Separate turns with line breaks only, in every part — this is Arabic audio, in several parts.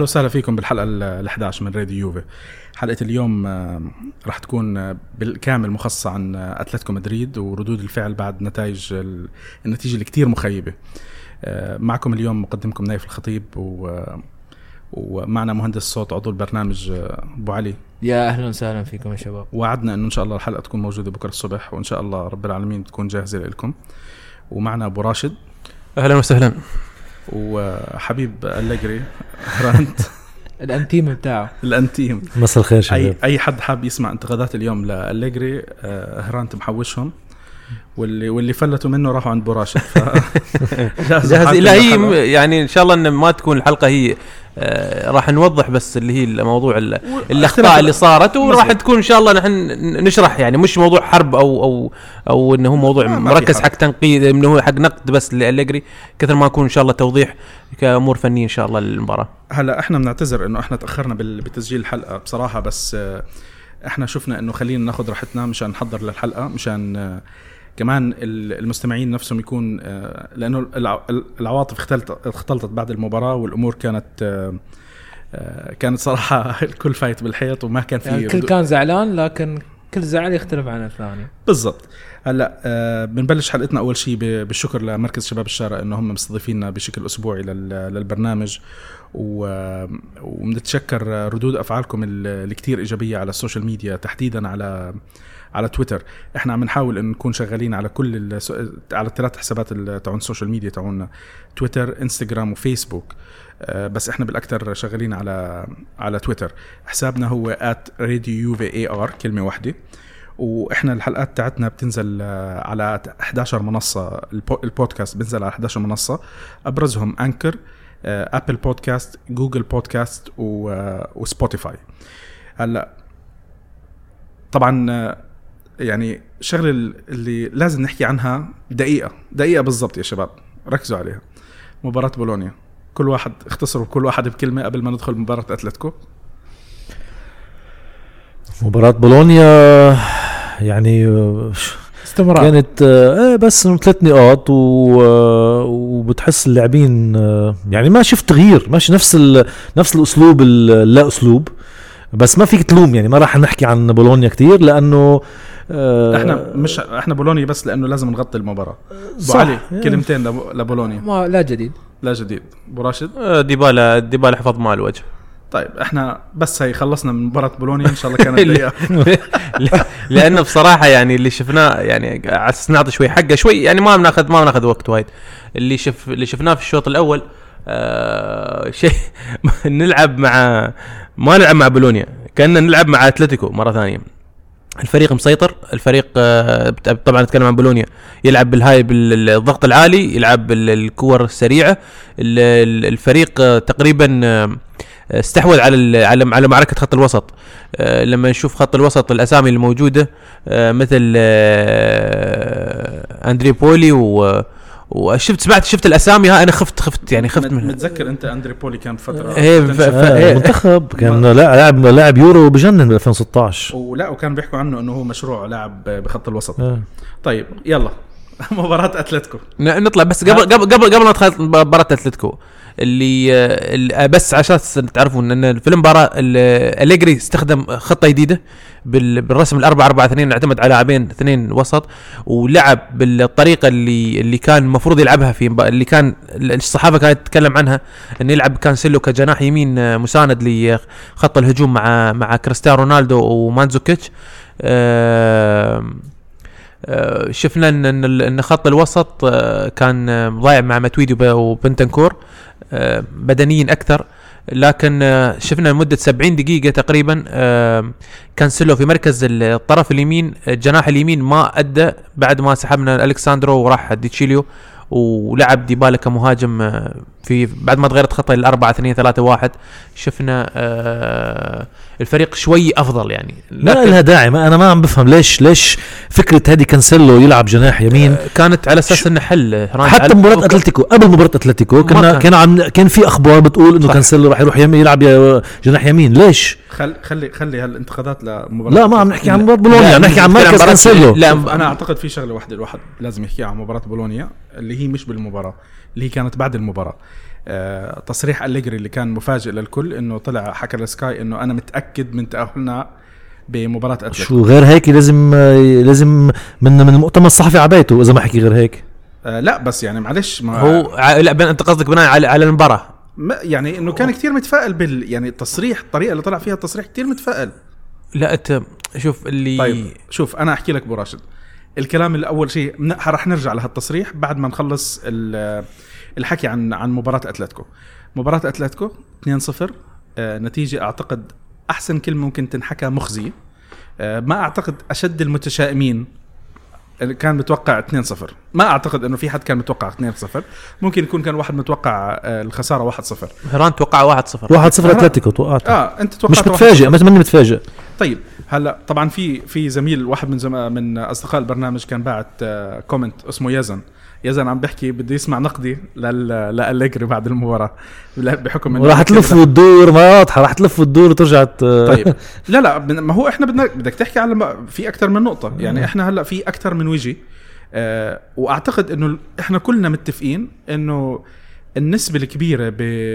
أهلا وسهلا فيكم بالحلقة ال 11 من راديو يوفي. حلقة اليوم آه، راح تكون آه، بالكامل مخصصة عن آه، أتلتيكو مدريد وردود الفعل بعد نتائج ال- النتيجة اللي كتير مخيبة. معكم اليوم مقدمكم نايف الخطيب و ومعنا مهندس صوت عضو البرنامج أبو علي.
يا أهلا وسهلا فيكم يا شباب.
وعدنا إنه إن شاء الله الحلقة تكون موجودة بكرة الصبح وإن شاء الله رب العالمين تكون جاهزة لكم ومعنا أبو راشد.
أهلا وسهلا.
وحبيب أليجري هرانت
الأنتيم بتاعه.
الأنتيم.
مساء الخير
اي
شباب.
اي حد حاب يسمع انتقادات اليوم لأليجري آه، هرانت محوشهم. واللي واللي فلتوا منه راحوا عند براشد ف جاهز
هي يعني إن شاء الله إن ما تكون الحلقة هي آه راح نوضح بس اللي هي الموضوع ال- الأخطاء اللي صارت وراح. تكون إن شاء الله نحن نشرح يعني مش موضوع حرب أو أو أو إنه هو موضوع مركز. حق تنقيد إنه هو حق نقد بس لالجري كثر ما يكون إن شاء الله توضيح كأمور فنية إن شاء الله للمباراة
هلا إحنا بنعتذر إنه إحنا تأخرنا بتسجيل الحلقة بصراحة بس آه، إحنا شفنا إنه خلينا ناخذ راحتنا مشان نحضر للحلقة مشان آه، كمان ال- المستمعين نفسهم يكون آه، لأنه الع- العواطف اختلطت اختلطت بعد المباراة والأمور كانت آه، آه، كانت صراحة الكل فايت بالحيط وما كان في
يعني الكل كان زعلان لكن كل زعل يختلف عن الثاني.
بالضبط. هلأ بنبلش حلقتنا أول شيء بالشكر لمركز شباب الشارع إنه هم مستضيفيننا بشكل أسبوعي لل- للبرنامج و- وبنتشكر ردود أفعالكم ال- اللي كتير إيجابية على ال social media تحديدا على على تويتر. إحنا عم نحاول إن نكون شغالين على كل على الثلاث حسابات تاعون ال social media تاعونا تويتر إنستغرام وفيسبوك. آه، بس إحنا بالأكثر شغالين على على تويتر. حسابنا هو @radiouvar كلمة واحدة. وإحنا الحلقات تاعتنا بتنزل آه، على 11 منصة. البو- البودكاست بنزل على 11 منصة. أبرزهم Anchor Apple Podcast Google Podcast و Spotify هلأ طبعا آه، يعني الشغله اللي لازم نحكي عنها دقيقة. دقيقة بالضبط يا شباب. ركزوا عليها. مباراة بولونيا. كل واحد اختصروا كل واحد بكلمة قبل ما ندخل مباراة أتلتيكو.
مباراة بولونيا يعني
استمرار.
كانت آه، إيه بس ثلاث نقاط و... آه، وبتحس اللاعبين آه، يعني ما شفت تغيير. ماشي نفس ال... نفس الأسلوب ال- لا اسلوب بس ما فيك تلوم يعني ما راح نحكي عن بولونيا كتير لأنه آه،
إحنا مش إحنا بولونيا بس لأنه لازم نغطي المباراة.
صح.
علي
يعني.
كلمتين لب- لبولونيا.
ما لا جديد.
لا جديد. أبو راشد؟
آه ديبالا ديبالا حفظ مال الوجه.
طيب إحنا بس هي خلصنا من مباراة بولونيا إن شاء الله كانت دقيقه
لأنه بصراحة يعني اللي شفناه يعني على أساس نعطي شوي حقه شوي يعني ما بناخذ ما بناخذ وقت وايد. اللي شف اللي شفناه في الشوط الأول آه شيء نلعب مع ما نلعب مع بولونيا كنا نلعب مع أتلتيكو مرة ثانية. الفريق مسيطر الفريق آه طبعا نتكلم عن بولونيا. يلعب بالهاي بالضغط العالي يلعب بال- الكور السريعة. ال- ال- الفريق آه تقريبا آه استحوذ على على على معركة خط الوسط. لما نشوف خط الوسط الأسامي الموجودة مثل أندري بولي و وشفت سمعت شفت الأسامي ها أنا خفت خفت يعني خفت منها.
متذكر أنت أندري بولي كان فترة
إيه، إيه.
منتخب كان لاعب لاعب يورو بجنن ب 2016
ولا وكان بيحكوا عنه إنه هو مشروع لاعب بخط الوسط.
آه.
طيب يلا. مباراة
أتلتيكو. نطلع بس قبل قبل قبل قبل ما ندخل مباراة أتلتيكو اللي اللي- بس عشان تعرفون إن في المباراه ال- أليجري استخدم خطة جديدة. بال- بالرسم الأربعة أربعة اثنين اعتمد على لاعبين اثنين وسط ولعب بالطريقة اللي اللي كان المفروض يلعبها في اللي كان الصحافة كانت تتكلم عنها انه يلعب كانسيلو كجناح يمين آه، مساند لخط الهجوم مع مع كريستيانو رونالدو ومانزوكيتش. آم، آه، شفنا ان إن خط الوسط آه، كان آه، ضايع مع ماتويدي وب- وبنتنكور آه، بدنيا أكثر. لكن آه، شفنا لمدة 70 دقيقة تقريبا آه، كانسيلو في مركز الطرف اليمين الجناح اليمين ما أدى بعد ما سحبنا ألكساندرو وراح ديتشيليو. ولعب ديبالا كمهاجم آه، في بعد ما تغيرت خطة ل 4 2 3 1 شفنا آه، الفريق شوي أفضل يعني
ما لها داعي ما أنا ما عم بفهم ليش ليش فكرة هذه كانسيلو يلعب جناح يمين
كانت على أساس إنه حل
حتى مباراة أتلتيكو قبل مباراة أتلتيكو كنا
كان.
كان عم كان في أخبار بتقول
إنه.
كانسيلو راح يروح يلعب جناح يمين ليش؟
خل خلي خلي هالانتقادات لمباراة
لا ما عم نحكي عن مباراة بولونيا عم نحكي عن مركز
مباراة-
كانسيلو
لا
أنا أعتقد في شغلة واحدة الواحد لازم يحكيها عن مباراة بولونيا اللي هي مش بالمباراة اللي هي كانت بعد المباراة. آه، تصريح أليجري اللي كان مفاجئ للكل إنه طلع حكى لسكاي إنه أنا متأكد من تأهلنا بمباراة أتلتيكو.
شو غير هيك لازم لازم من من المؤتمر الصحفي عبايته إذا ما حكي غير هيك.
آه لا بس يعني معلش ما
هو ع- لا أنت قصدك بناء على على المباراة.
ما يعني إنه كان كثير متفائل بال يعني التصريح الطريقة اللي طلع فيها التصريح كثير متفائل.
لا أنت شوف اللي
طيب شوف أنا أحكي لك أبو راشد. الكلام اللي أول شيء رح نرجع لهالتصريح بعد ما نخلص ال- الحكي عن عن مباراة أتلتيكو. مباراة أتلتيكو 2-0 آه، نتيجة أعتقد أحسن كلمة ممكن تنحكى مخزيه آه، ما أعتقد أشد المتشائمين كان متوقع 2-0 ما أعتقد إنه في حد كان متوقع 2-0 ممكن يكون كان واحد متوقع آه، الخسارة 1-0
هيران توقع 1-0
1 0
أنا-
أتلتيكو توقعت.
آه أنت توقعت
مش
1-0.
متفاجئ ما ماني متفاجئ.
طيب هلا طبعا في في زميل واحد من زم... من أصدقاء البرنامج كان باعت آه، كومنت اسمه يزن يزن عم بيحكي بده يسمع نقدي. لأليجري بعد المباراة بحكم إنه
راح تلف وتدور ما واضحة راح تلف وتدور وترجع
طيب لا لا ما هو إحنا بدنا بدك تحكي على ما في أكثر من نقطة يعني إحنا هلأ في أكثر من وجه آه وأعتقد إنه إحنا كلنا متفقين إنه النسبة الكبيرة.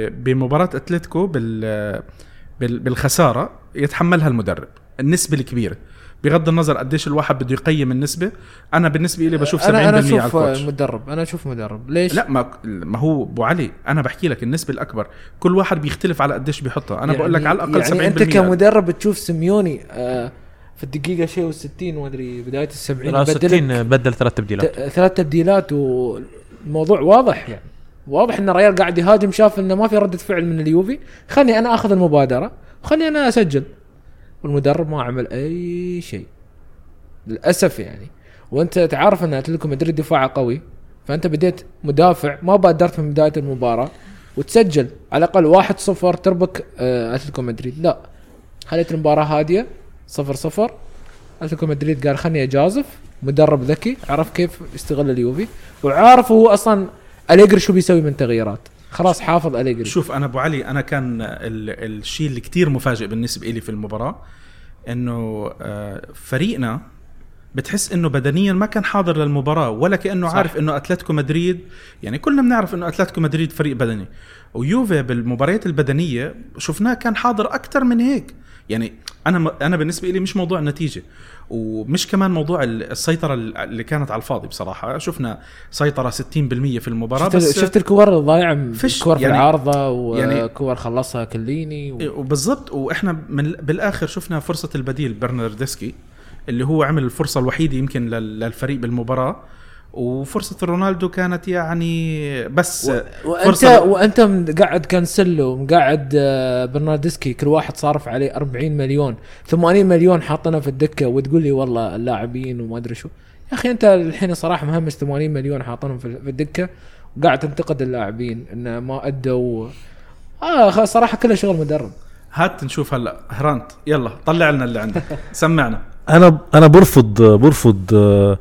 بمباراة أتلتيكو. بال... بالخسارة يتحملها المدرب النسبة الكبيرة بغض النظر قديش الواحد بده يقيم النسبة أنا بالنسبة لي بشوف 70%
أنا أنا
على
أشوف
الكوتش.
مدرب أنا أشوف مدرب. ليش؟
لا ما ما هو أبو علي أنا بحكي لك النسبة الأكبر. كل واحد بيختلف على قديش بيحطها. أنا بقول لك على الأقل 70%
يعني أنت كمدرب تشوف سيميوني آه في الدقيقة شيء و60 وادري بداية السبعين
لا،
يبدلك
60 بدل ثلاث تبديلات.
ثلاث تبديلات والموضوع واضح يعني. واضح إن الريال قاعد يهاجم شاف إنه ما في ردة فعل من اليوفي. خلني أنا أخذ المبادرة وخلني أنا أسجل. والمدرب ما عمل أي شيء. للأسف يعني. وأنت تعرف أن أتلتيكو مدريد دفاعه قوي فأنت بديت مدافع ما بادرت من بداية المباراة وتسجل على الأقل 1-0 تربك آه، أتلتيكو مدريد. لا خليت المباراة هادية 0-0 أتلتيكو مدريد قال خلني أجازف مدرب ذكي عرف كيف يستغل اليوفي وعارف هو أصلا أليجري شو بيسوي من تغييرات. خلاص حافظ أليجري.
شوف أنا أبو علي أنا كان ال- الشيء اللي كتير مفاجئ بالنسبة لي في المباراة إنه آه، فريقنا بتحس إنه بدنيا ما كان حاضر للمباراة ولا كأنه
صح.
عارف إنه أتلتيكو مدريد يعني كلنا بنعرف إنه أتلتيكو مدريد فريق بدني. ويوفي بالمباريات البدنية شفناه كان حاضر أكثر من هيك. يعني أنا أنا بالنسبة لي مش موضوع النتيجة ومش كمان موضوع ال- السيطرة اللي كانت على الفاضي بصراحة. شفنا سيطرة 60% في المباراة
شفت,
بس
شفت الكور الضايعة
فيش-
كور في
يعني-
العارضة
يعني-
وكور خلصها كليني و...
إيه، وبالضبط. وإحنا من بالآخر شفنا فرصة البديل برناردسكي اللي هو عمل الفرصة الوحيدة يمكن لل- للفريق بالمباراة. وفرصة رونالدو كانت يعني بس
وانت
فرصة-
وأنت مقعد كانسلو مقعد آه، برناردسكي كل واحد صارف عليه 40 مليون 80 مليون حاطنا في الدكة وتقول لي والله اللاعبين وما أدري شو. يا أخي أنت الحين صراحة مهمش 80 مليون حاطنهم في في الدكة وقاعد تنتقد اللاعبين إنه ما أدوا. آه صراحة كله شغل مدرب.
هات نشوف هلا. هرانت يلا طلع لنا اللي عندك. سمعنا.
أنا أنا برفض برفض آه،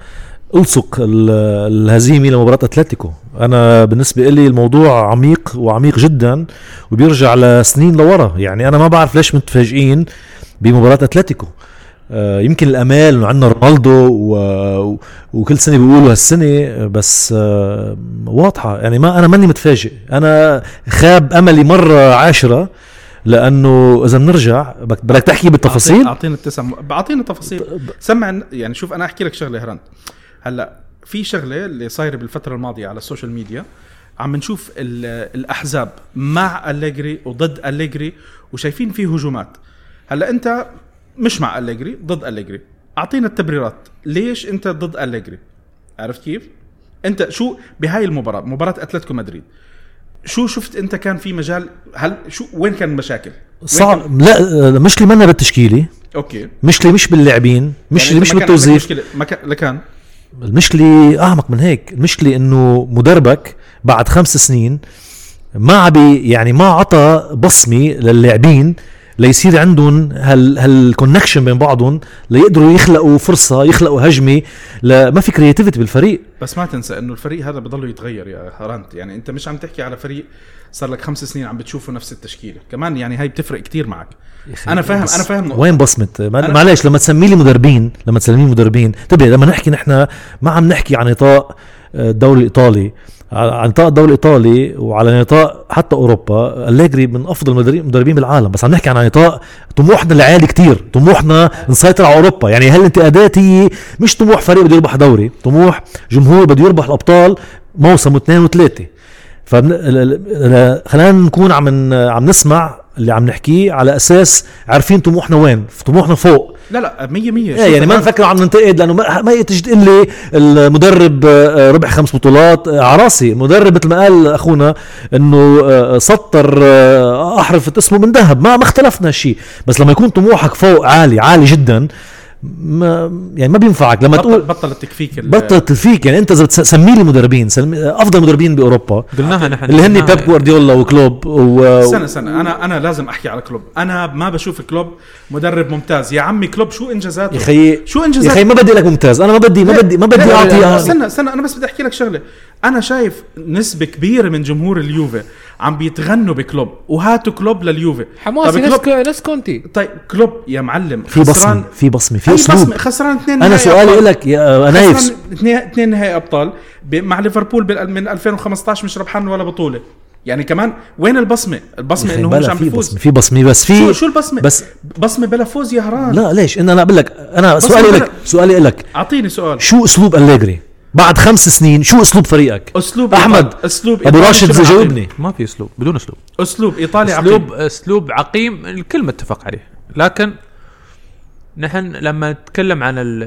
ألصق ال- الهزيمه لمباراه أتلتيكو. أنا بالنسبة لي الموضوع عميق وعميق جدا وبيرجع لسنين لورا. يعني أنا ما بعرف ليش متفاجئين بمباراة أتلتيكو. آه، يمكن الأمال إنه عندنا رونالدو و... وكل سنة بيقولوا هالسنة بس آه، واضحة. يعني ما أنا ماني متفاجئ. أنا خاب أملي مرة عاشرة لأنه إذا بنرجع بدك تحكي بالتفاصيل؟
اعطينا التسع اعطينا تفاصيل سمع يعني شوف أنا أحكي لك شغلة هرانت هلأ في شغلة اللي صايرة بالفترة الماضية على ال social media عم نشوف ال- الأحزاب مع أليجري وضد أليجري وشايفين فيه هجومات. هلأ أنت مش مع أليجري ضد أليجري. أعطينا التبريرات. ليش أنت ضد أليجري؟ عرفت كيف؟ أنت شو بهاي المباراة مباراة أتلتيكو مدريد شو شفت أنت كان في مجال؟ هل شو وين كان المشاكل؟ كان-
صعب. لا مش اللي منا بالتشكيلة.
أوكي.
مشكلة مش باللاعبين مش
يعني
مش بالتوظيف.
ما كان
المشكلة أعمق من هيك. المشكلة إنه مدربك بعد خمس سنين ما عبي يعني ما عطى بصمة للاعبين ليصير عندهم هال هال connection بين بعضهم ليقدروا يخلقوا فرصة يخلقوا هجمة لا ما في creativity بالفريق.
بس ما تنسى إنه الفريق هذا بضله يتغير يا هرانت. يعني أنت مش عم تحكي على فريق صار لك خمس سنين عم بتشوفه نفس التشكيلة. كمان يعني هاي بتفرق كتير معك. أنا فاهم أنا فاهم.
وين
أنا-
معلش لما تسمي لي مدربين لما تسمي لي مدربين انتبه لما نحكي نحن ما عم نحكي عن نطاق آه، الدوري الإيطالي. على نطاق الدوري الإيطالي وعلى نطاق حتى أوروبا أليجري من أفضل المدربين بالعالم. بس عم نحكي عن نطاق طموحنا العالي كتير. طموحنا نسيطر على أوروبا. يعني هالانتقادات هي مش طموح فريق بده يربح دوري؟ طموح جمهور بده يربح الأبطال موسم واثنين وثلاثة. فخلينا نكون عم عم نسمع اللي عم نحكيه على أساس عارفين طموحنا وين طموحنا فوق.
لا لا 100 100
إيه يعني ما نفكر عم ننتقد لأنه ما, تجي تقول لي المدرب آه، ربح خمس بطولات آه، على راسي. المدرب مثل ما قال أخونا إنه آه، سطر احرفه اسمه من ذهب. ما ما اختلفنا شيء. بس لما يكون طموحك فوق عالي عالي جدا ما يعني ما بينفعك لما
بطل
تقول
بطل التكفيك ال-
بطل تلفيك يعني انت اذا بتسمي لي مدربين سمي أفضل مدربين بأوروبا.
قلناها نحن.
اللي هن. بيب جوارديولا وكلوب و...
استنى استنى. أنا أنا لازم أحكي على كلوب. أنا ما بشوف كلوب مدرب ممتاز. يا عمي كلوب شو إنجازاته؟
يا خيي
شو
يا
انجازاته
خي ما بدي لك ممتاز. أنا ما بدي ما
لا،
بدي ما بدي اعطي
لا، استنى استنى. أنا بس بدي أحكي لك شغلة. أنا شايف نسبة كبيرة من جمهور اليوفي عم بيتغنوا بكلوب وهاتوا كلوب لليوفي.
حماسي
طيب كلوب
ناس كونتي.
طيب كلوب يا معلم
في بصمة في بصمة في أسلوب.
بصمة خسران اثنين أنا
سؤالي
أبطال.
لك يا نايف.
خسران اثنين اثنين نهائي أبطال مع ليفربول من 2015 مش ربحان ولا بطولة. يعني كمان وين البصمة؟ البصمة إنه هو مش عم
في
بيفوز
بصمة في بصمة بس في
شو شو البصمة؟
بس
بصمة بلا فوز يا هران.
لا ليش؟ إن أنا أقول لك أنا
بصمة
سؤالي لك سؤالي لك.
أعطيني سؤال.
شو أسلوب أليجري؟ بعد خمس سنين شو أسلوب فريقك؟
أسلوب أحمد
أسلوب
أبو
راشد. جاوبني.
ما في أسلوب بدون أسلوب.
أسلوب إيطالي
اسلوب
عقيم.
أسلوب عقيم الكل متفق عليه. لكن نحن لما نتكلم عن ال-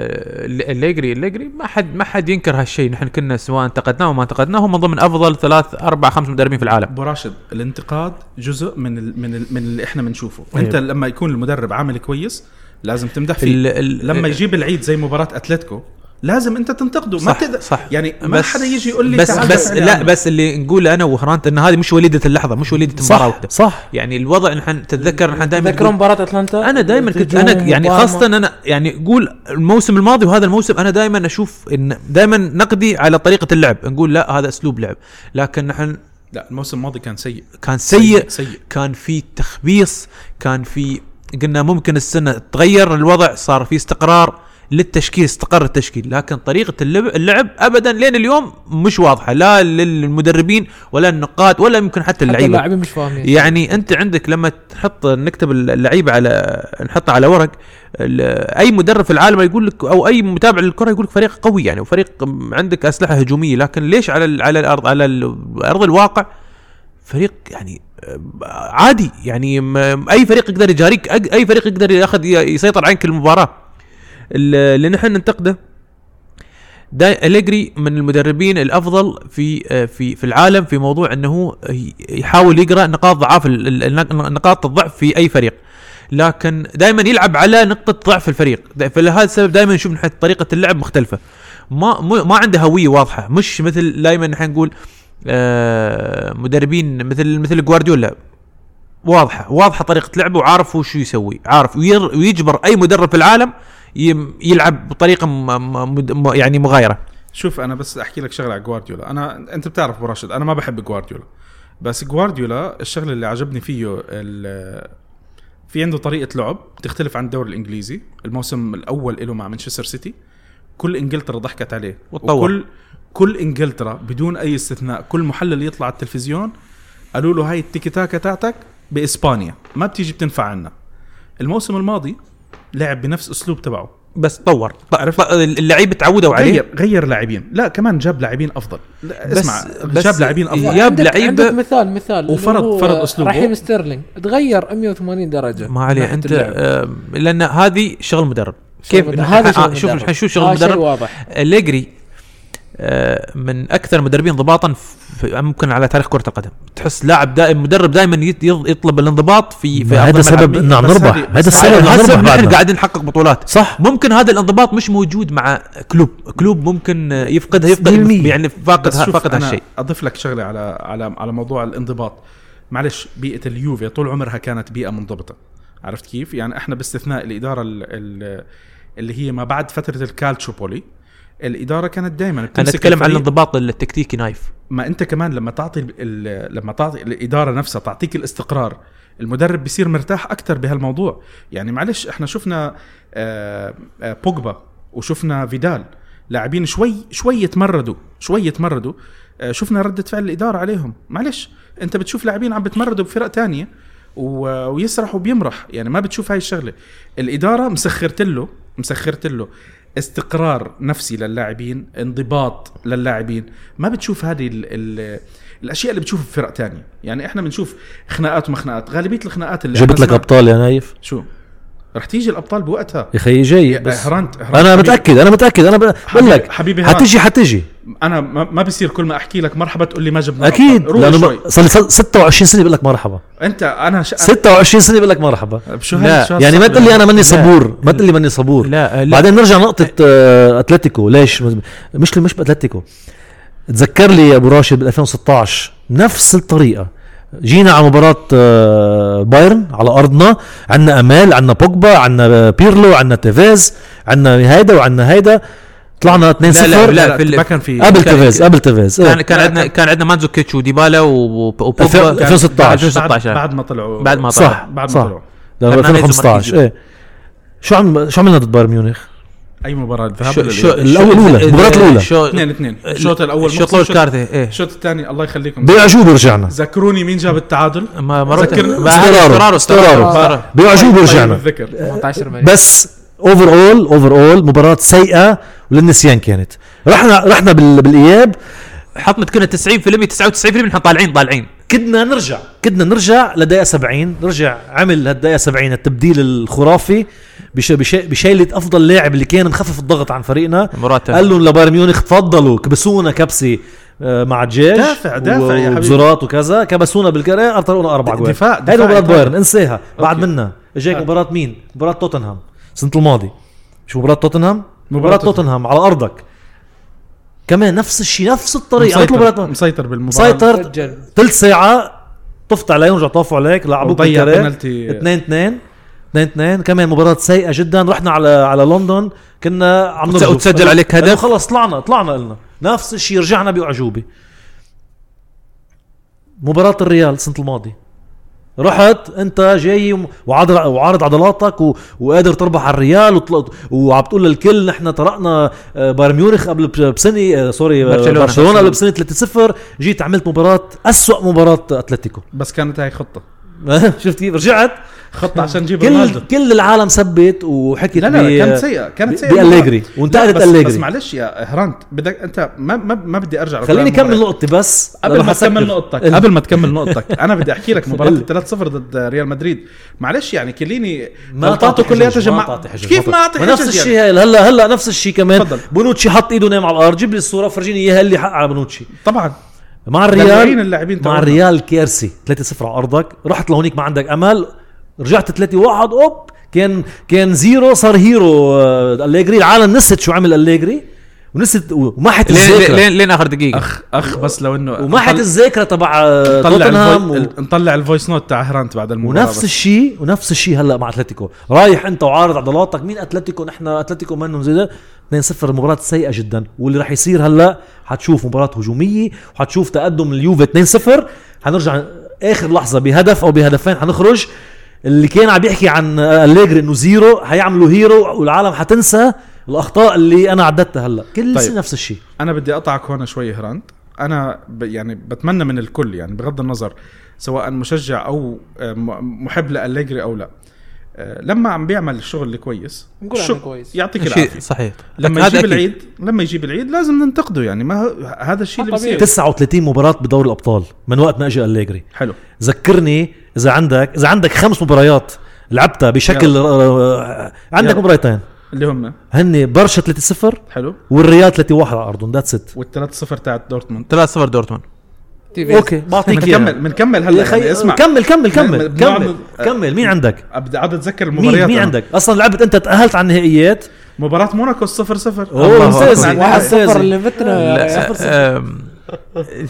ال- الليجري الليجري ما حد ما حد ينكر هالشيء. نحن كنا سواء انتقدناه وما انتقدناه هم من ضمن أفضل ثلاث أربع خمس مدربين في العالم.
أبو راشد الانتقاد جزء من ال من ال من اللي إحنا بنشوفه
أيوة.
أنت لما يكون المدرب عامل كويس لازم تمدح فيه.
ال- ال-
لما يجيب العيد زي مباراة أتلتيكو لازم انت تنتقده. ما
صح
بتقدر
صح.
يعني ما حدا يجي يقول لي
بس
تعال
بس لا
عنه.
بس اللي نقوله أنا وهرانت إن هذه مش وليدة اللحظة مش وليدة مباراة
صح
واحدة.
صح.
يعني الوضع نحن تتذكر نحن دائما
تذكرون مباراة أتلانتا؟
أنا دائما كنت أنا يعني. خاصة أنا يعني قول الموسم الماضي وهذا الموسم أنا دائما أشوف إن دائما نقدي على طريقة اللعب. نقول لا هذا أسلوب لعب. لكن نحن
لا الموسم الماضي كان سيء.
كان سيء
سيء
كان في تخبيص كان في قلنا ممكن السنة تغير الوضع صار في استقرار. للتشكيل استقر التشكيل. لكن طريقة اللعب, اللعب ابدا لين اليوم مش واضحة. لا للمدربين ولا النقاد ولا يمكن حتى
حتى
اللعيبة.
اللاعبين مش فاهمين.
يعني أنت عندك لما تحط نكتب اللعيبة على نحطها على ورق أي مدرب في العالم يقول لك أو أي متابع للكرة يقول لك فريق قوي يعني وفريق عندك أسلحة هجومية. لكن ليش على على الأرض على أرض الواقع فريق يعني آه، عادي. يعني أي فريق يقدر يجاريك اي فريق يقدر ياخذ يسيطر عليك المباراة. ال- اللي نحن ننتقده. داي أليجري من المدربين الأفضل في آه، في في العالم في موضوع إنه يحاول يقرأ نقاط ضعاف نقاط الضعف في أي فريق. لكن دائما يلعب على نقطة ضعف الفريق. فلهذا السبب دائما نشوف طريقة اللعب مختلفة. ما ما عنده هوية واضحة. مش مثل دائما نحن نقول آه، مدربين مثل مثل جوارديولا. واضحة واضحة طريقة لعبه وعارف هو شو يسوي عارف ويجبر أي مدرب في العالم يلعب بطريقة يعني مغايرة.
شوف أنا بس أحكي لك شغلة على جوارديولا. أنا أنت بتعرف ابو راشد أنا ما بحب جوارديولا. بس جوارديولا الشغلة اللي عجبني فيه ال- في عنده طريقة لعب تختلف عن الدوري الإنجليزي. الموسم الأول له مع مانشستر سيتي كل إنجلترا ضحكت عليه.
وتطور.
وكل كل إنجلترا بدون أي استثناء كل محلل يطلع على التلفزيون قالوا له هاي التيكي تاكا تاعتك بإسبانيا ما بتيجي بتنفع عنا. الموسم الماضي لعب بنفس أسلوب تبعه.
بس طور. اللعيبه تعودوا عليه؟
غير غير لاعبين. لا كمان جاب لاعبين أفضل.
بس-
اسمع
بس
جاب لاعبين أفضل.
جاب
عندك مثال مثال
وفرض- فرض أسلوبه.
رحيم ستيرلينج تغير 180 درجة
ما عليه
أنت.
آه لأن هذه شغل مدرب. كيف.
هذا شغل
آه، شوف
مدرب.
نشوف شغل
شيء
مدرب؟
واضح.
أليجري آه، من أكثر المدربين انضباطا ممكن على تاريخ كرة القدم. تحس لاعب دائم مدرب دائما يط- يط- يطلب الانضباط في في
هذا سبب
ملعب.
انه نربح. هذا السبب نربح
نحن
بعدنا.
قاعدين نحقق بطولات.
صح.
ممكن هذا الانضباط مش موجود مع كلوب. كلوب ممكن آه، يفقدها يفقد
100%.
يعني فاقد فاقد هالشيء.
أضيف لك شغلة على على على موضوع الانضباط. معلش بيئة اليوفي طول عمرها كانت بيئة منضبطة. عرفت كيف؟ يعني إحنا باستثناء الإدارة ال- ال- اللي هي ما بعد فترة الكالتشوبولي الإدارة كانت دائما
أنا أتكلم عن الانضباط التكتيكي نايف.
ما أنت كمان لما تعطي لما تعطي الإدارة نفسها تعطيك الاستقرار المدرب بيصير مرتاح أكثر بهالموضوع. يعني معلش إحنا شفنا آه، آه، بوجبا وشفنا فيدال. لاعبين شوي شوي يتمردوا شوي يتمردوا. آه، شفنا ردة فعل الإدارة عليهم. معلش أنت بتشوف لاعبين عم بتمردوا بفرق تانية ويسرح وبيمرح. يعني ما بتشوف هاي الشغلة. الإدارة مسخرت له مسخرت له. استقرار نفسي للاعبين انضباط للاعبين. ما بتشوف هذه ال ال الأشياء اللي بتشوفها في فرق تانية. يعني إحنا بنشوف خناقات وما خناقات. غالبية الخناقات اللي
جبت لك أبطال يا نايف؟
شو؟ رح تيجي الأبطال بوقتها.
يا خيي جاي بس
هرانت- هرانت
أنا متأكد أنا متأكد. أنا بقول لك
حبيبي هران.
حتجي حتجي.
أنا ما ما بصير كل ما أحكي لك مرحبا تقول لي ما جبنا أكيد
لأنه صار لي 26 سنة بقول لك مرحبا.
أنت أنا ش...
26 سنة بقول لك مرحبا.
شو
لا،
يعني ما تقول لي أنا ماني
لا.
صبور ما تقول لي ماني صبور.
لا لا.
بعدين نرجع نقطة آه، أتلتيكو. ليش؟ مش مش بأتلتيكو. تذكر لي يا أبو راشد بال 2016 نفس الطريقة. جينا على مباراة آه، بايرن على أرضنا. عندنا أمال عندنا بوجبا عندنا بيرلو عندنا تيفيز عندنا هيدا وعندنا هيدا. طلعنا 2-0
لا، لا،
لا لا
ال-
ما كان في
قبل
كان-
تيفيز قبل تيفيز.
كان
إيه.
كان عندنا كان عندنا مانزوكيتش وديبالا و- و- وبوجبا
2016.
2016
بعد, ما طلعوا.
بعد ما
صح
بعد ما
صح
طلعوا.
ده
كان
2015 إيه. شو عم شو عملنا ضد بايرن ميونخ؟
أي مباراة؟ الذهاب
شو شو
الإياب؟
الأول الأولى، المباراة الأولى.
شو
اثنين اثنين. الشوط الأول
الشوط
الأول
كارثة إيه.
الشوط الثاني الله يخليكم.
بيعجوب رجعنا
ذكروني مين جاب التعادل؟
ما مرات
استراره.
استراره
استراره. بيعجوب
طيب
رجعنا
الذكر
18 مليون
بس اوفر اول اوفر اول مباراة سيئة وللنسيان كانت رحنا رحنا بال... بالإياب
حط كنا 90% 99% نحن طالعين طالعين
كدنا نرجع كدنا نرجع لدقيقة 70 نرجع عمل هالدقيقة 70 التبديل الخرافي بش... بش... بشيلة أفضل لاعب اللي كان مخفف الضغط عن فريقنا
مباراة
قال لهم لبايرن ميونخ تفضلوا كبسونا كبسه آه، مع الجيش
دافع- دافع يا حبيبي.
وبزورات وكذا كبسونا بالكرة ارطلونا أربع جوال
دفاع-
هيدي
دفاع
مباراة
إيطالي.
بايرن انساها بعد. منها إجاك
آه.
مباراة مين؟ مباراة توتنهام السنة الماضي. شو مباراة توتنهام؟
مباراة
مباراة توتنهام. على أرضك. كمان نفس الشيء نفس الطريقة. مثل
مسيطر, مسيطر بالمباراة.
مسيطر. ثلث ساعة طفت عليهم رجعوا طافوا عليك لعبوك بالكره
بنالتي.
2 2 2 2 كمان مباراة سيئة جدا. رحنا على على لندن. كنا عم نرجو
وتسجل عليك هدف.
خلص طلعنا طلعنا قلنا نفس الشيء رجعنا بأعجوبة مباراة الريال السنة الماضي. رحت انت جاي وعارض عضلاتك و... وقادر تربح على الريال وطل... وعم تقول للكل نحن طرقنا آه، بايرن ميونخ قبل بسنة آه، sorry آه،
برشلونة.
برشلونة قبل بسنة 3-0 جيت عملت مباراة أسوأ مباراة أتلتيكو.
بس كانت هاي خطة.
شفت كيف؟ رجعت.
خطة عشان نجيب
كل
رونالدو.
كل العالم سبت وحكت
لا لا
ب-
كانت سيئة كانت سيئة.
بأليجري.
لا،
وانتهت
بس, بس معلش يا هرانت بدك أنت ما ما, ما بدي أرجع
خليني
لكلام
كمل
المباراة.
نقطتي بس
قبل ما. تكمل نقطتك قبل ما تكمل نقطتك أنا بدي أحكي لك مباراة
ال-
3 0 ضد ريال مدريد. معلش يعني كليني
ما تعطي
كلياتها
حجج،
كيف ما اعطي حجج
نفس
يعني؟
الشيء هاي هلا هلا نفس الشيء كمان. بونوتشي حط إيده نام على الأرض جيب لي الصورة فرجيني إياها اللي حق على بونوتشي.
طبعا.
مع الريال
اللاعبين
مع. الريال كارثه 3-0 على أرضك رحت لهونيك ما عندك أمل رجعت 3-1 أوب كان كان zero صار hero آه، أليجري. العالم نسيت شو عمل أليجري ونسيت ومحت الذاكرة.
لين لين آخر دقيقة.
اخ أخ بس لو إنه
ومحت
نطلع-
الذاكرة تبع آه،
نطلع
توتنهام
الفوي...
و...
نطلع ال voice note تاع هرانت بعد المباراة
ونفس. الشيء ونفس الشيء هلا مع أتلتيكو. رايح أنت وعارض عضلاتك. مين أتلتيكو؟ نحن أتلتيكو منهم زي ده 2-0 مباراة سيئة جدا. واللي راح يصير هلأ حتشوف مباراة هجومية وحتشوف تقدم اليوفي 2-0 حنرجع آخر لحظة بهدف أو بهدفين حنخرج. اللي كان عم يحكي عن أليجري إنه zero حيعملوا hero والعالم حتنسى الأخطاء اللي أنا عددتها هلأ. كل
طيب.
نفس الشيء.
أنا بدي أقطعك هون شوي هرانت أنا ب... يعني بتمنى من الكل يعني بغض النظر سواء مشجع أو محب لأليجري أو لا. لما عم بيعمل الشغل الكويس
نقول عنه
شو-
كويس.
يعطيك العافية.
صحيح.
لما يجيب
أكيد.
العيد لما يجيب العيد لازم ننتقده يعني. ما هذا الشيء اللي
طبيعي.
بصير
39 مباراة بدوري الأبطال من وقت ما اجى أليجري.
حلو.
ذكرني إذا عندك إذا عندك خمس مباريات لعبتها بشكل آه، عندك
يلا.
مباراتين
اللي هم؟
هن برشا 3-0
حلو.
والريال 3-1 على أرضهم. that's it
والثلاث صفر تاعت دورتموند.
3 0 دورتموند.
تي في
okay. بعطيك إياها.
بنكمل بنكمل هلا
خي
يعني اسمع.
كمل كمل كمل كمل
من-
كمل. مين عندك؟
أتذكر
مين
المباريات.
مين
أنا.
عندك؟ أصلا لعبت أنت تأهلت على النهائيات.
مباراة موناكو 0 0
أوه، ممتازة.
يعني
واحد
ممتازة.
صفر اللي فتنا
لا آم،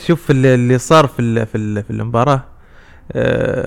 شوف اللي, اللي صار في ال- في ال- في المباراة.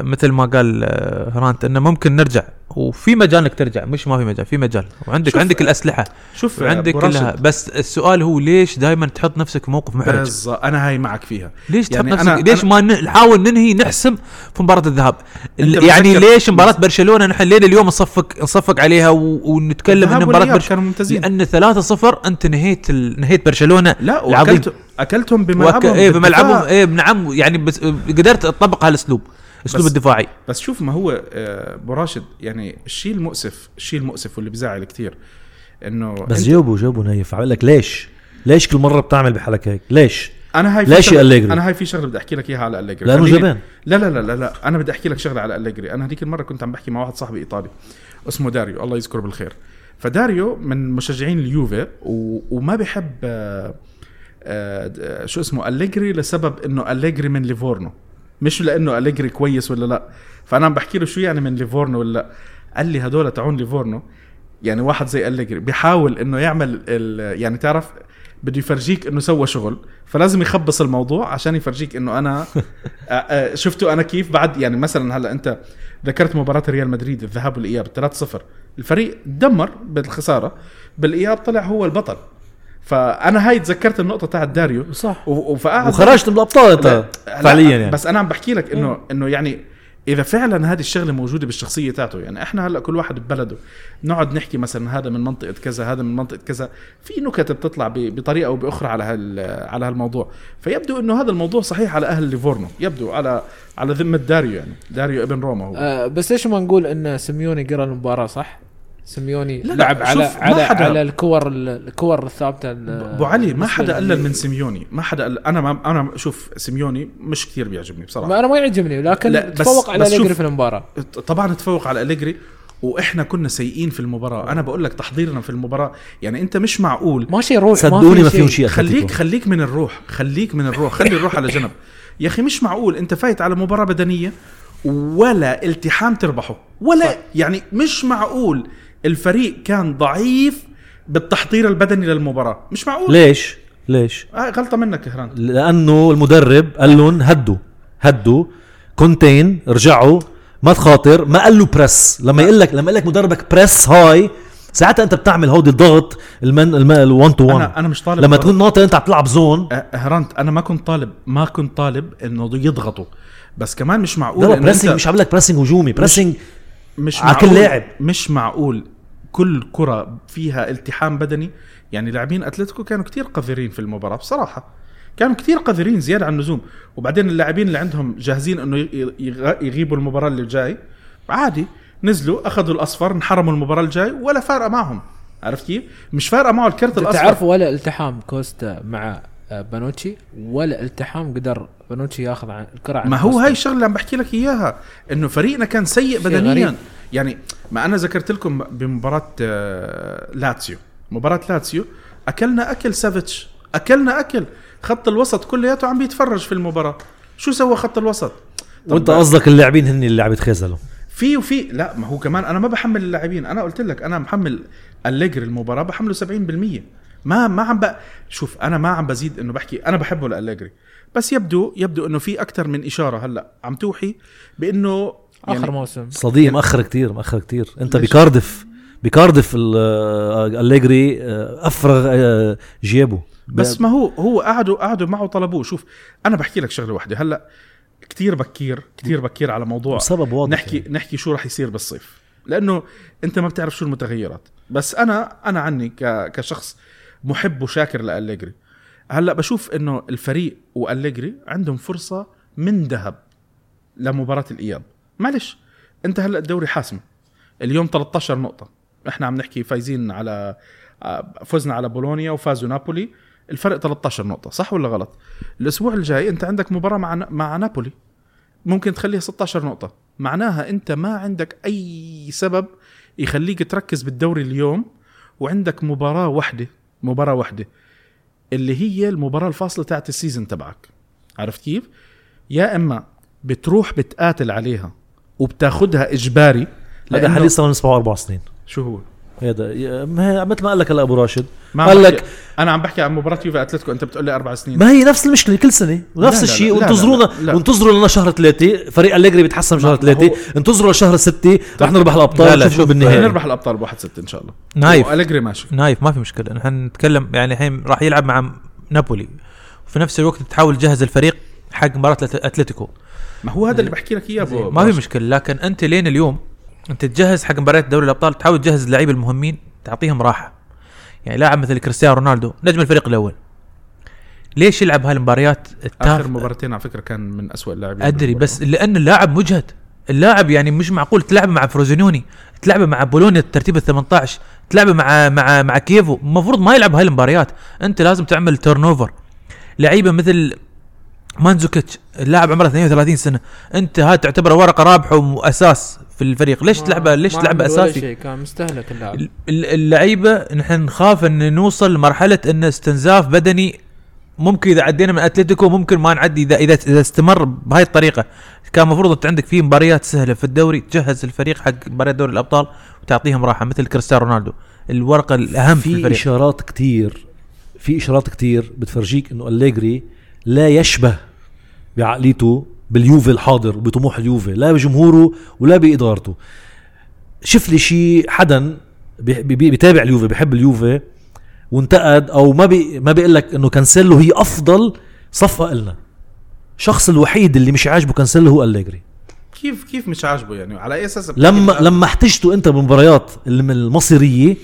مثل ما قال آه، هرانت إنه ممكن نرجع. وفي مجال إنك ترجع. مش ما في مجال في مجال. وعندك
شوف،
عندك الأسلحة.
شوف أبو راشد،
كلها بس السؤال هو ليش دائما تحط نفسك في موقف محرج؟
بالظبط أنا هاي معك فيها.
ليش تحط
يعني
نفسك؟
أنا-
ليش
أنا-
ما نحاول ننهي نحسم في مباراة الذهاب؟ يعني ليش مباراة برشلونة؟ نحن لين اليوم نصفق نصفق عليها. ونتكلم إن
مباراة
برشلونه
كانوا ممتازين.
لأن 3-0 أنت نهيت ال... نهيت برشلونة.
لا
العظيم.
أكلتهم
وك...
بملعبهم
إيه
بالدفاع.
بملعبهم إيه بنعم يعني بس قدرت أطبق هالاسلوب أسلوب
بس-
الدفاعي.
بس شوف ما هو آه، أبو راشد يعني الشيء المؤسف الشيء المؤسف واللي بيزعل كثير إنه
بس جاوبوا جاوبوا نايف عم لك ليش؟ ليش كل مرة بتعمل بحالك هيك؟ ليش؟
أنا هاي في
ليش أليجري؟
أنا هاي في شغلة بدي أحكي لك إياها على أليجري. لأنه
جبان.
لا لا لا لا لا أنا بدي أحكي لك شغلة على أليجري. أنا هذيك المرة كنت عم بحكي مع واحد صاحبي إيطالي اسمه داريو الله يذكره بالخير. فداريو من مشجعين اليوفي و... وما بحب آه... آه... شو اسمه أليجري لسبب إنه أليجري من ليفورنو. مش لإنه أليجري كويس ولا لأ. فأنا عم بحكي له شو يعني من ليفورنو ولا لأ. قال لي هدول تاعون ليفورنو. يعني واحد زي أليجري بيحاول إنه يعمل. يعني تعرف بده يفرجيك إنه سوى شغل. فلازم يخبص الموضوع عشان يفرجيك إنه أنا آه، آه، شفتوا أنا كيف بعد يعني مثلا هلأ أنت ذكرت مباراة ريال مدريد الذهاب والإياب 3-0 الفريق دمر بالخسارة. بالإياب طلع هو البطل. فأنا هاي تذكرت النقطة تاعت داريو.
صح.
وفقعد
وخرجت من
الأبطال
فعليا يعني.
بس أنا عم بحكي لك إنه إنه يعني إذا فعلا هذه الشغلة موجودة بالشخصية تاعته يعني إحنا هلأ كل واحد ببلده. نقعد نحكي مثلا هذا من منطقة كذا هذا من منطقة كذا. في نكت بتطلع ب- بطريقة أو بأخرى على هال على هالموضوع. فيبدو إنه هذا الموضوع صحيح على أهل ليفورنو. يبدو على على ذمة داريو يعني. داريو ابن روما هو.
آه بس ليش ما نقول إن سيميوني قرأ المباراة صح؟ سيميوني
لا، لا،
لعب على
شوف، ما
على
حدا-
على الكور ال- الكور الثابتة ال-
ابو علي ما حدا قلل. من سيميوني. ما حدا قلل أنا ما أنا شوف سيميوني مش كثير بيعجبني بصراحة.
ما أنا ما يعجبني لكن
لا، بس-
تفوق على
شوف-
في المباراة.
طبعا تفوق على أليجري وإحنا كنا سيئين في المباراة. أنا بقول لك تحضيرنا في المباراة يعني أنت مش معقول.
ماشي روح
صدقوني ما
في
فيهم شيء
خليك. خليك من الروح خليك من الروح خلي الروح على جنب. يا أخي مش معقول. أنت فايت على مباراة بدنية ولا التحام تربحه. ولا
صح.
يعني مش معقول. الفريق كان ضعيف بالتحضير البدني للمباراة. مش معقول.
ليش؟ ليش؟
آه غلطة منك كهران
لأنه المدرب قال لهم هدوا هدوا. كونتين رجعوا. ما تخاطر. ما قال له press لما يقول لك لما يقول لك مدربك press هاي ساعتها أنت بتعمل هودي الضغط ال man ال man 1 to 1
أنا أنا مش طالب
لما تكون ناطر أنت عم تلعب zone
آه، هرنت أنا ما كنت طالب ما كنت طالب إنه يضغطوا. بس كمان مش معقول
لا
pressing
مش عم لك pressing هجومي. pressing
مش
على كل
معقول
لاعب.
مش معقول كل كرة فيها التحام بدني يعني لاعبين أتلتيكو كانوا كتير قذرين في المباراة بصراحة. كانوا كتير قذرين زيادة عن اللزوم. وبعدين اللاعبين اللي عندهم جاهزين إنه يغيبوا المباراة اللي جاي عادي نزلوا أخذوا الأصفر انحرموا المباراة الجاي ولا فارقة معهم. عرفت كيف؟ مش فارقة معه الكرت الأصفر.
تعرف ولا التحام كوستا مع بونوتشي ولا التحام قدر بونوتشي ياخذ عن الكرة عن
ما هو. هاي الشغلة اللي عم بحكي لك إياها إنه فريقنا كان سيء بدنيا.
غريب.
يعني ما أنا ذكرت لكم بمباراة آه، لاتسيو. مباراة لاتسيو أكلنا أكل سافيتش. أكلنا أكل. خط الوسط كلياته عم بيتفرج في المباراة. شو سوى خط الوسط؟
وأنت قصدك اللاعبين هن اللي عم يتخاذلوا.
في وفي لا ما هو كمان أنا ما بحمل اللاعبين. أنا قلت لك أنا محمل أليجري المباراة بحمله 70% ما ما عم ب... شوف أنا ما عم بزيد إنه بحكي أنا بحبه لأليجري. بس يبدو يبدو إنه في أكثر من إشارة هلأ عم توحي بإنه
آخر
يعني
موسم.
صديق مأخر كتير مأخر كتير. أنت
ليش؟
بكاردف بكاردف ال- آه، آه، أفرغ آه، جيابه.
بس ما هو هو قعدوا قعدوا معه طلبوه. شوف أنا بحكي لك شغلة واحدة. هلأ كتير بكير كتير بكير على موضوع
وسبب واضح
نحكي
يعني.
نحكي شو رح يصير بالصيف. لأنه أنت ما بتعرف شو المتغيرات. بس أنا أنا عني ك كشخص محب وشاكر لأليجري. هلأ بشوف إنه الفريق وأليجري عندهم فرصة من ذهب لمباراة الإياب. معلش أنت هلأ الدوري حاسم. اليوم 13 نقطة. إحنا عم نحكي فايزين على آه، فزنا على بولونيا وفازوا نابولي. الفرق 13 نقطة صح ولا غلط؟ الأسبوع الجاي أنت عندك مباراة مع مع نابولي. ممكن تخليها 16 نقطة. معناها أنت ما عندك أي سبب يخليك تركز بالدوري اليوم وعندك مباراة واحدة مباراة واحدة اللي هي المباراة الفاصلة تاعت السيزون تبعك عرفت كيف؟ يا إما بتروح بتقاتل عليها وبتاخدها إجباري
هذا حديث صار من أسبوع أربع سنين
شو هو؟
هذا مثل ما قال لك هلا ابو راشد
ما عم
قال
بحكي-
لك
أنا عم بحكي عن مباراة يوفي أتلتيكو أنت بتقول لي أربع سنين.
ما هي نفس المشكلة كل سنة
لا،
ونفس
لا،
الشيء.
لا، لا،
وانتظرونا
لا، لا.
وانتظروا لنا شهر ثلاثة. فريق أليجري بيتحسن شهر
ثلاثة.
انتظروا لشهر ستة. رح نربح
لا،
الأبطال
لا،
شوفوا
شوف،
بالنهاية.
نربح الأبطال ب 1 6 إن شاء الله.
نايف.
وأليجري ماشي.
نايف ما في مشكلة. نحن نتكلم يعني الحين راح يلعب مع نابولي. وفي نفس الوقت تحاول تجهز الفريق حق مباراة أتل- أتلتيكو.
ما هو هذا اللي بحكي لك إياه أبو
ما في. مشكلة. لكن أنت لين اليوم أنت تجهز حق مباريات دوري الأبطال تحاول تجهز اللعيبة المهمين تعطيهم راحة. يعني لاعب مثل كريستيانو رونالدو نجم الفريق الأول. ليش يلعب هاي المباريات آخر
مباراتين على فكرة كان من أسوأ اللاعبين أدري.
بس لأن اللاعب مجهد. اللاعب يعني مش معقول تلعبه مع فروزينوني تلعبه مع بولونيا الترتيب ال 18 تلعبه مع مع مع كيفو المفروض ما يلعب هاي المباريات أنت لازم تعمل turnover لعيبة مثل مانزوكيتش اللاعب عمره 32 سنة. أنت هاي تعتبره ورقة رابحه وأساس. في الفريق. ليش تلعبه ليش تلعبه أساسي؟
شيء كان مستهلك اللاعب.
ال- ال- اللعيبة نحن نخاف إن نوصل لمرحلة إن استنزاف بدني ممكن إذا عدينا من أتلتيكو ممكن ما نعدي اذا اذا إذا استمر بهاي الطريقة. كان المفروض انت عندك في مباريات سهلة في الدوري تجهز الفريق حق مباريات دوري الأبطال وتعطيهم راحة مثل كريستيانو رونالدو. الورقة الأهم في
في
الفريق.
إشارات كتير في إشارات كتير بتفرجيك إنه أليجري لا يشبه بعقليته باليوفي الحاضر وبطموح اليوفي لا بجمهوره ولا بإدارته. شوف لي شيء حدا بي- بي- بيتابع اليوفي بيحب اليوفي وانتقد أو ما بي ما بيقول لك إنه كانسيلو هي أفضل صفقة لنا الشخص الوحيد اللي مش عاجبه كانسيلو هو أليجري.
كيف كيف مش عاجبه يعني؟ على أي أساس
لما؟ لما احتجته أنت بالمباريات الم- المصيرية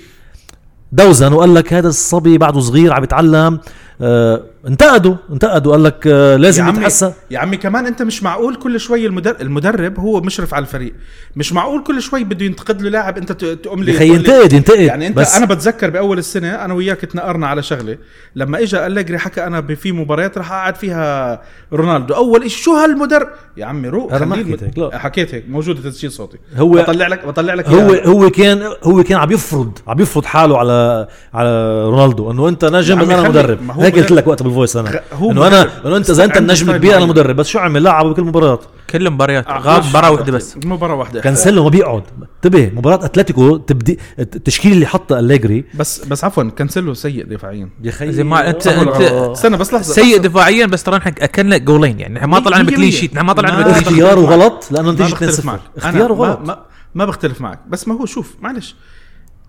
دوزن وقال لك هذا الصبي بعده صغير عم يتعلم آه انتقدوا انتقدوا. قال لك آه
يا
لازم
عمي
يتحسن.
يا عمي كمان انت مش معقول كل شوي المدرب المدرب هو مشرف على الفريق. مش معقول كل شوي بده ينتقد له لاعب انت تقوم لي
يا
لي-
ينتقد ينتقد.
يعني انت
بس
أنا بتذكر بأول السنة أنا وياك تنقرنا على شغلة. لما اجى أليجري حكى أنا في مباريات راح أقعد فيها رونالدو. أول شيء شو هالمدرب يا عمي روق
أنا ما حكيت هيك،.
حكيت هيك موجوده تسجيل صوتي.
هو-
بطلع لك بطلع لك
هو
إياها.
هو كان هو كان عم يفرض عم يفرض حاله على على رونالدو إنه أنت نجم
يا أنا
مدرب. هيك قلت. لك وقت بال voice
أنا. هو إنه
أنا. إنه أنت إذا
أنت
النجم الكبير
أنا.
مدرب بس شو عمل لعبه بكل مباراة.
كل مباريات
آه،
غاب مباراة واحدة بس.
مباراة واحدة.
كانسيلو ما بيقعد. انتبه مباراة أتلتيكو تبدي التشكيل اللي حطه أليجري.
بس بس عفوا كانسيلو سيء دفاعيا.
يا خيي
زي ما انت انت
استنى بس لحظة
سيء دفاعيا بس ترى نحن أكلنا جولين. يعني نحن ما طلعنا ب
clean.
sheet نحن ما طلعنا
ما
ب clean
sheet.
اختياره.
غلط.
لأنه
نتيجه
بختلف
2-0
معك.
اختياره غلط.
ما, ما بختلف معك. بس ما هو شوف معلش.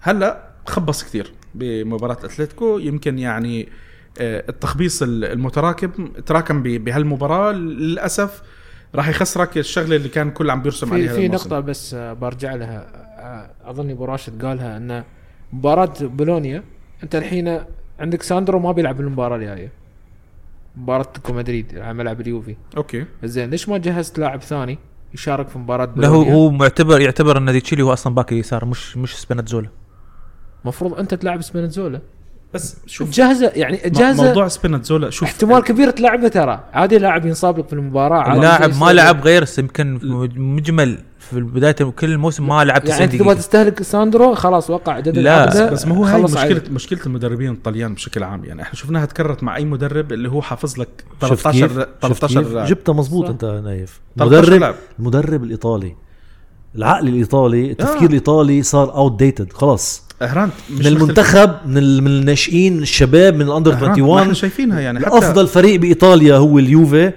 هلأ خبص كثير بمباراة أتلتيكو. يمكن يعني آه، التخبيص ال- المتراكم تراكم بهالمباراة للأسف راح يخسرك الشغلة اللي كان كل عم بيرسم عليها
في. نقطة بس آه، برجع لها. آه، اظن أبو راشد قالها إن مباراة بولونيا أنت الحين عندك ساندرو ما بيلعب المباراة الجاية مباراة أتلتيكو مدريد على ملعب اليوفي.
أوكي.
زين ليش ما جهزت لاعب ثاني يشارك في مباراة
لا هو هو معتبر يعتبر إن دي شيليو هو أصلا back يسار مش مش سبيناتزولا.
المفروض أنت تلعب سبيناتزولا
بس شوف
جاهزة يعني جاهزة
موضوع سبيناتزولا شوف
احتمال كبير تلعبه ترى عادي لاعب ينصاب لك في
اللاعب
زي
ما. لعب غير يمكن مجمل في بدايه كل الموسم ما لعب 90
يعني أنت تبغى
دقيقه
تستهلك ساندرو خلاص وقع جدد
لا،
بس ما هو هاي مشكله
عادي.
مشكلة المدربين الطليان بشكل عام يعني إحنا شفناها تكررت مع أي مدرب اللي هو حافظ لك
شفت
13
كيف؟ شفت
13
كيف؟
لاعب.
جبتها مزبوط
صح.
أنت نايف
13
مدرب
لاعب.
المدرب الإيطالي العقل الإيطالي التفكير
آه.
الإيطالي صار اوت ديتد خلاص
إهران
من المنتخب من من الناشئين من الشباب من الأندر
إحنا
21
شايفينها يعني حتى
افضل فريق بإيطاليا هو اليوفي.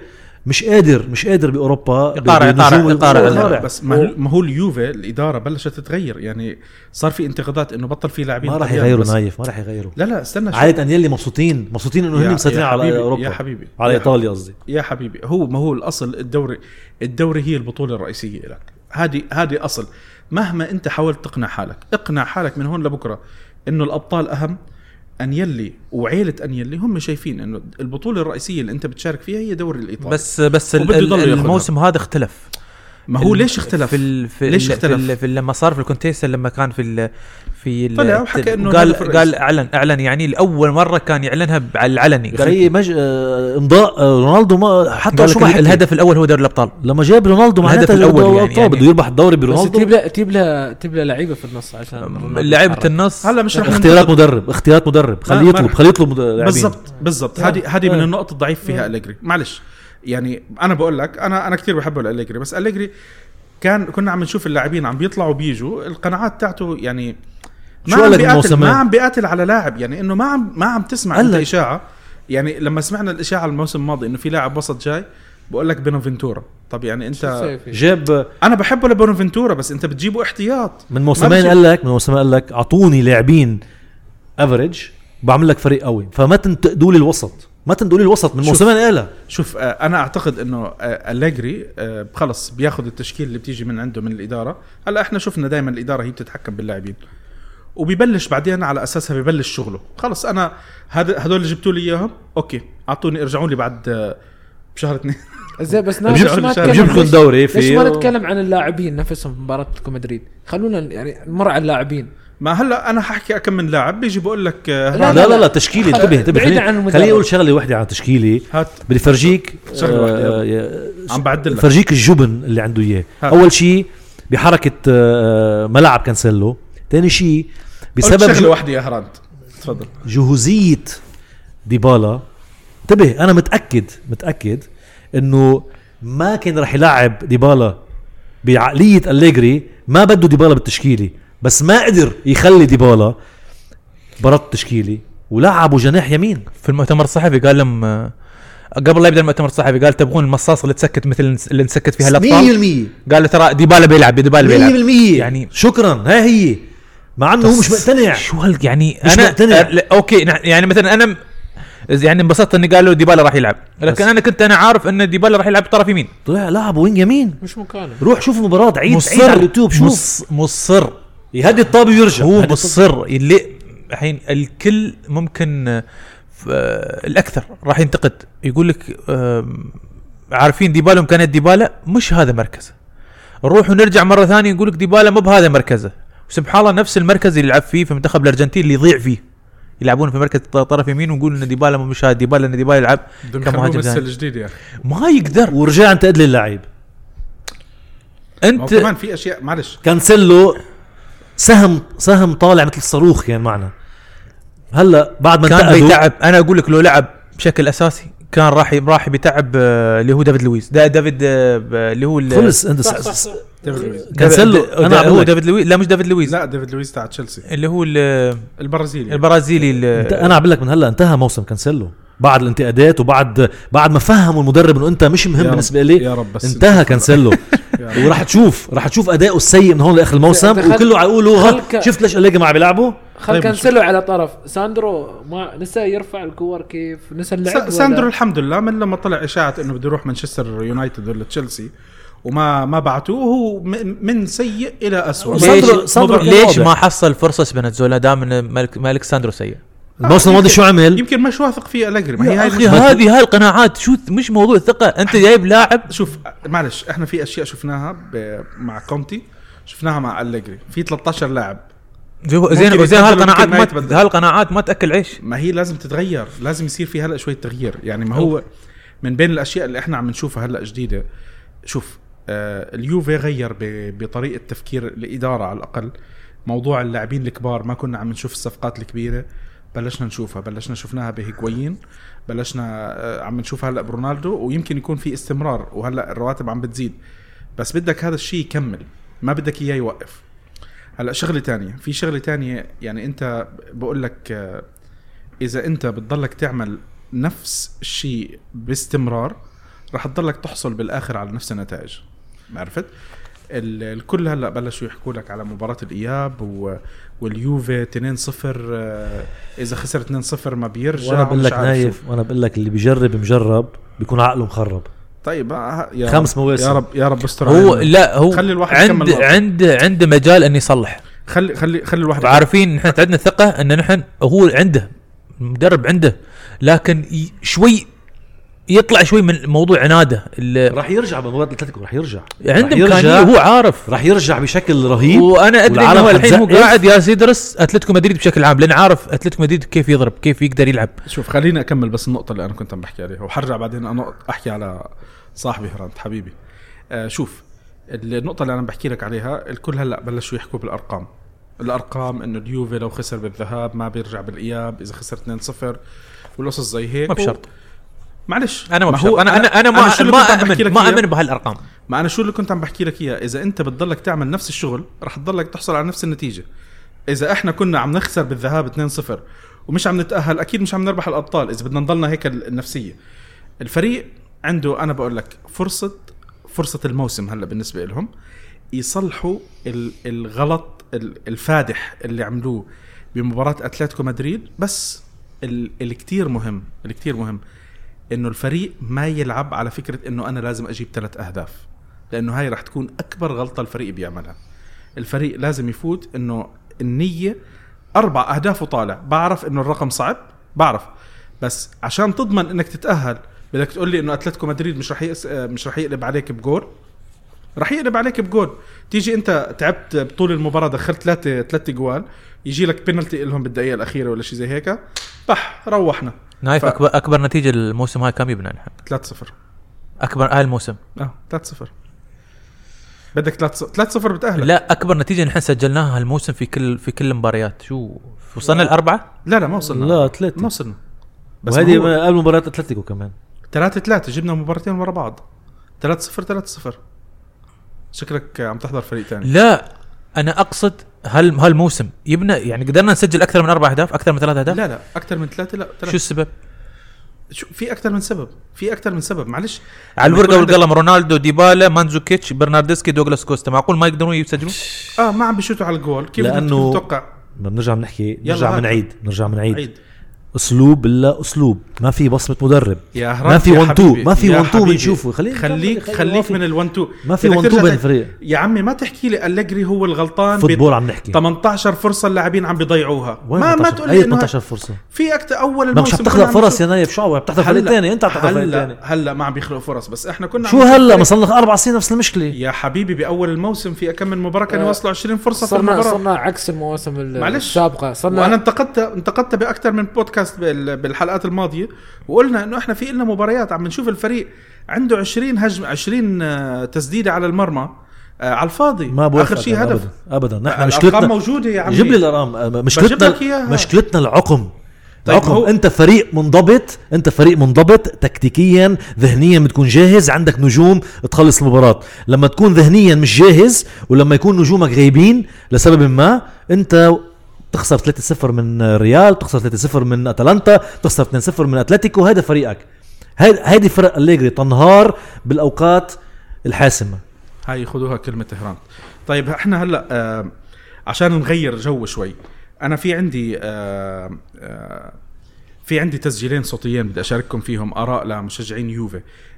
مش قادر مش قادر بأوروبا.
يقارع- يقارع- يقارع.
بس ما هو- ما هو اليوفي الإدارة بلشت تتغير. يعني صار في انتقادات إنه بطل في لاعبين
ما راح يغيروا نايف ما راح يغيروا.
لا لا استنى شوي.
عادة أنيلي مبسوطين. مبسوطين
إنه
هن مسيطرين على أوروبا.
يا حبيبي.
على
يا
إيطاليا قصدي.
يا حبيبي هو ما هو الأصل الدوري الدوري هي البطولة الرئيسية لك. هذه هذه أصل. مهما انت حاولت تقنع حالك اقنع حالك من هون لبكرة إنه الأبطال أهم انيلي وعيلة انيلي هم شايفين إنه البطولة الرئيسية اللي أنت بتشارك فيها هي دوري الإيطالي
بس بس. الموسم هذا اختلف
ما هو ليش اختلف
في ال في
ليش اختلف؟
في, ال في لما صار في الكونتيستا لما كان في ال في
طلع وحكى إنه
قال
الهدف.
قال اعلن إعلن يعني لاول مرة كان يعلنها على العلني. قال
مج... آه، امضاء آه، رونالدو ما حتى شو ما
الهدف الأول هو دوري الأبطال.
لما جاب رونالدو
الهدف
معناتها
الأول
الأول
يعني-
يعني. بده يربح الدوري برونالدو.
تجيب له تجيب له تجيب له لعيبة في النص عشان لعيبة.
النص.
هلا مش رح
اختيارات مدرب اختيارات مدرب. خليه يطلب خليه يطلب
بالضبط بالضبط.
آه.
هذه هذه من
آه.
النقط الضعيف فيها أليجري. معلش. يعني أنا بقول لك أنا أنا كثير بحبه الأليجري بس أليجري كان كنا عم نشوف اللاعبين عم بيطلعوا بيجوا القناعات تاعته يعني ما
قال
عم بيقاتل؟ ما عم بيقاتل على لاعب يعني إنه ما عم ما عم تسمع انت. اشاعه يعني لما سمعنا الإشاعة الموسم الماضي إنه في لاعب وسط جاي بقول لك بينوفنتورا طب يعني
أنت.
جاب
أنا بحبه لبونافنتورا بس أنت بتجيبه احتياط
من موسمين قال لك من موسمين قال لك أعطوني لاعبين افريج بعمل لك فريق قوي فما تنتقدوا لي الوسط ما تندوا لي الوسط من. موسمين قالها
شوف آه، أنا أعتقد إنه آه، أليجري آه، خلص بياخذ التشكيل اللي بتيجي من عنده من الإدارة هلأ إحنا شفنا دائما الإدارة هي بتتحكم باللاعبين وبيبلش بعدين على أساسها ببلش شغله. خلص أنا هذا هدول اللي جبتوا لي إياهم أوكي أعطوني ارجعوا لي بعد آه، بشهر اثنين.
زين بس ليش ما نتكلم
لكم
ليش-
في
ما نتكلم عن اللاعبين نفسهم في مباراة اتلتيكو مدريد خلونا يعني نمر على اللاعبين.
ما هلا أنا ححكي كم من لاعب بيجي بقول لك آه،
لا،
لا لا لا تشكيلي انتبه انتبه
بعيد
خليني-
عن المدرب.
خليني أقول شغلة واحدة عن تشكيلي.
هات.
بدي فرجيك
واحدة،
آه،
عم بعدل
فرجيك الجبن اللي عنده
إياه.
أول شيء بحركة ملعب كانسيلو. ثاني شيء
بسبب شغلة واحدة يا هراند تفضل.
جهوزية ديبالا. انتبه أنا متأكد متأكد إنه ما كان راح يلعب ديبالا بعقلية أليجري ما بده ديبالا بالتشكيلة بس ما قدر يخلي ديبالا برا التشكيله ولعبه جناح يمين.
في المؤتمر الصحفي قال لهم قبل لا يبدأ المؤتمر الصحفي قال تبغون المصاصة اللي تسكت مثل اللي نسكت فيها الأطفال؟
100%
قال له ترى ديبالا بيلعب ديبالا بيلعب.
100%
يعني-
يعني شكرا. هاي هي. مع إنه هو مش مقتنع.
شو هال يعني
مش
أنا
مقتنع.
أه، أوكي يعني مثلا أنا يعني انبسطت إني قالوا ديبالا راح يلعب. لكن. أنا كنت أنا عارف إن ديبالا راح يلعب طرف يمين.
طلع لعبه wing يمين؟
مش مكانه
روح شوف المباراة عيد عيد على اليوتيوب شوف.
مص مصر.
يهدي الطابة ويرجع.
هو. مصر اللي الحين الكل ممكن آه، آه، الأكثر راح ينتقد. يقول لك عارفين ديبالا امكانيات ديبالا؟ مش هذا مركزه. نروح ونرجع مرة ثانية يقول لك ديبالا مو بهذا مركزه. سبحان الله نفس المركز اللي يلعب فيه في منتخب الأرجنتين اللي يضيع فيه. يلعبون في مركز طرف يمين ونقول إن ديبالا مش ديبالا إن ديبالا يلعب كمهاجم ثاني.
الجديد يا أخي
ما يقدر.
ورجع انتقد لي اللعيب
أنت
كمان في أشياء معلش.
كانسيلو سهم سهم طالع مثل الصاروخ كان معنا. هلأ بعد ما
كان
انتقدوا
بيتعب. أنا أقول لك لو لعب بشكل أساسي كان راح راح بيتعب آه، اللي هو دافيد لويس. دا دافيد آه، اللي هو
خلص أنت
صح صح صح.
ديفيد
دا-
أقول
هو
لك.
دافيد لويس. لا مش دافيد لويس.
لا ديفيد لويس تاع تشيلسي.
اللي هو ال-
البرازيلي.
البرازيلي
أنا عم بقول لك من هلا انتهى موسم كانسيلو. بعد الانتقادات وبعد بعد ما فهموا المدرب إنه أنت مش مهم بالنسبة لي
يا رب بس
انتهى
رب.
وراح تشوف راح تشوف اداؤه السيء من هون لآخر الموسم وكله ها
خلك-
شفت ليش أليجا ما عم بيلعبوا؟
خل
طيب،
كانسلو على طرف. ساندرو ما نسى يرفع الكور كيف؟ نسى اللعب
ساندرو الحمد لله من لما طلع إشاعة إنه بده يروح مانشستر يونايتد ولا تشيلسي وما ما بعتوه هو من- من سيء إلى اسوء
ليش
ساندرو- ساندرو كان
ليش. ما حصل فرصة سبيناتزولا دام إن مالك مالك ساندرو سيء؟
الموسم الماضي شو عمل؟
يمكن مش واثق فيه أليجري. ما هي هاي.
هذه هاي القناعات شو مش موضوع ثقة. أنت جايب لاعب
شوف معلش إحنا في أشياء شفناها مع كونتي شفناها مع أليجري. في 13 لاعب.
زين زين هالقناعات
ما يتبدل.
هالقناعات ما تأكل عيش.
ما هي لازم تتغير لازم يصير في هلأ شوية تغيير. يعني ما هو من بين الأشياء اللي إحنا عم نشوفها هلأ جديدة شوف آه اليوفي غير بطريقة تفكير الإدارة على الأقل. موضوع اللاعبين الكبار ما كنا عم نشوف الصفقات الكبيرة. بلشنا نشوفها بلشنا شفناها بهيغوين بلشنا آه عم نشوفها هلأ برونالدو ويمكن يكون في استمرار وهلأ الرواتب عم بتزيد. بس بدك هذا الشيء يكمل ما بدك إياه يوقف. هلا شغلة تانية. في شغلة تانية يعني انت بقول لك آه إذا انت بتضلك تعمل نفس الشيء باستمرار رح تضلك تحصل بالآخر على نفس النتائج. عرفت؟ ال- الكل هلا بلشوا يحكوا لك على مباراة الإياب و... واليوفي 2-0 آه، إذا خسر 2-0 ما بيرجع
وأنا بقول لك. نايف وأنا بقول لك اللي بيجرب مجرب بيكون عقله مخرب.
طيب آه، يا
خمس
رب-
مواسم.
يا رب يا رب استر
هو. لا هو
خلي الواحد
عند. عند عنده مجال انه يصلح
خلي خلي خلي الواحد
عارفين نحن عندنا ثقة إن نحن هو عنده المدرب عنده لكن شوي يطلع شوي من موضوع عناده
راح يرجع بمباراة الأتلتيكو راح يرجع
عنده
راح يرجع-
امكانيه هو عارف
راح يرجع بشكل رهيب وأنا
أدري إنه الحين هو. قاعد يا يدرس أتلتيكو مدريد بشكل عام لأن عارف أتلتيكو مدريد كيف يضرب كيف يقدر يلعب
شوف خليني أكمل بس النقطة اللي أنا كنت عم بحكي عليها وحرجع بعدين أنا أحكي على صاحبي هراند حبيبي. آه شوف النقطة اللي أنا بحكي لك عليها الكل هلأ بلشوا يحكوا بالأرقام. الأرقام إنه اليوفي لو خسر بالذهاب ما بيرجع بالإياب إذا خسر 2-0 والقصص زي هيك
ما بشرط
معلش.
أنا ما
ما هو
أنا أنا أنا ما
اللي
ما امن ما؟ امن بهالأرقام.
ما أنا شو اللي كنت عم بحكي لك إياه؟ إذا أنت بتضلك تعمل نفس الشغل رح تضلك تحصل على نفس النتيجة. إذا إحنا كنا عم نخسر بالذهاب 2-0 ومش عم نتأهل أكيد مش عم نربح الأبطال إذا بدنا نضلنا هيك ال- النفسية. الفريق عنده أنا بقول لك فرصة فرصة الموسم هلأ بالنسبة لهم يصلحوا ال- الغلط ال- الفادح اللي عملوه بمباراة أتلتيكو مدريد. بس ال- اللي كتير مهم اللي كتير مهم إنه الفريق ما يلعب على فكرة إنه أنا لازم أجيب ثلاث أهداف لأنه هاي راح تكون أكبر غلطة الفريق بيعملها. الفريق لازم يفوت إنه النية أربع أهداف وطالع. بعرف إنه الرقم صعب بعرف بس عشان تضمن إنك تتأهل بدك تقول لي إنه أتلتيكو مدريد مش رح يقس... مش رح يقلب عليك بجول؟ رح يقلب عليك بجول. تيجي أنت تعبت بطول المباراة دخلت ثلاثة ثلاثة جوال يجي لك بينالتي لهم بالدقيقة الأخيرة ولا شيء زي هيك. بح روحنا.
نايف
ف-
اكبر أكبر نتيجة الموسم هاي كم يبنى نحن؟
3 0
اكبر هاي الموسم.
آه 3 0 بدك 3 3 0 بتأهلك.
لا أكبر نتيجة نحن سجلناها هالموسم في كل في كل المباريات. شو؟ وصلنا الأربعة؟
لا لا ما وصلنا.
لا ثلاثة.
ما وصلنا. بس
وهذه قبل مباراة أتلتيكو كمان.
3 3 جبنا مباراتين ورا بعض. 3 0 3 0 شكلك عم تحضر فريق ثاني
لا أنا أقصد هال هالموسم. يبنى يعني قدرنا نسجل أكثر من أربع أهداف أكثر من ثلاث أهداف؟
لا لا أكثر من ثلاثة لا
شو
ثلاثة.
السبب؟
شو في أكثر من سبب في أكثر من سبب. معلش.
على
الورقة
والقلم رونالدو ديبالا مانزوكيتش برناردسكي دوغلاس كوستا. معقول ما يقدرون يسجلون؟
آه ما عم بيشوتوا على الجول كيف بدك
لأنه-
تتوقع
بدنا بنرجع بنحكي
يلا
نرجع. بنعيد نرجع بنعيد.
عيد.
أسلوب لا أسلوب. ما في بصمة مدرب.
يا
ما في
يا
1 2
حبيبي،
ما في
يا
1 2
حبيبي.
بنشوفه. خليك
خليك
خليك-
من ال1 2
ما في 1 2 بين الفريق
يا عمي ما تحكي لي أليجري هو الغلطان
football عم نحكي.
18 فرصة اللاعبين عم بيضيعوها. ما ما
18
تقول لي إنه
18 فرصة؟
في أكثر أول
ما
الموسم
مش عم تخلق فرص يا نايف شو عم تحضر فريق ثاني انت عم تحضر فريق
هلا
ثاني
هلأ ما عم بيخلقوا فرص بس إحنا كنا
شو
هلأ؟
ما صار لنا أربع سنين نفس المشكلة.
يا حبيبي بأول الموسم في كم من مباراة كانوا
آه،
يوصلوا 20 فرصة في
صرنا
المباراة.
صرنا عكس المواسم ال-. السابقة. صرنا
وأنا انتقدت انتقدت بأكثر من بودكاست بال- بالحلقات الماضية وقلنا إنه إحنا في لنا مباريات عم نشوف الفريق عنده 20 هجم 20 آه، تسديدة على المرمى آه، على الفاضي.
ما بوافق
آخر شيء هدف.
ابدا ابدا. نحن
الأرقام
مشكلتنا
موجودة يا عمي.
جيب لي الأرقام أه،
بجيب
مشكلتنا. مشكلتنا العقم.
طيب
عقم
هو-
أنت فريق منضبط أنت فريق منضبط تكتيكيا ذهنيا بتكون جاهز عندك نجوم تخلص المباراة. لما تكون ذهنيا مش جاهز ولما يكون نجومك غايبين لسبب ما أنت تخسر 3-0 من ريال تخسر 3-0 من أتلانتا تخسر 2-0 من أتلتيكو هذا فريقك. هيدي فرق أليجري تنهار بالأوقات الحاسمة.
هاي خذوها كلمة طهران طيب إحنا هلأ آه عشان نغير جو شوي أنا في عندي آه آه في عندي تسجيلين صوتيين بدي أشارككم فيهم آراء لمشجعين يوفي.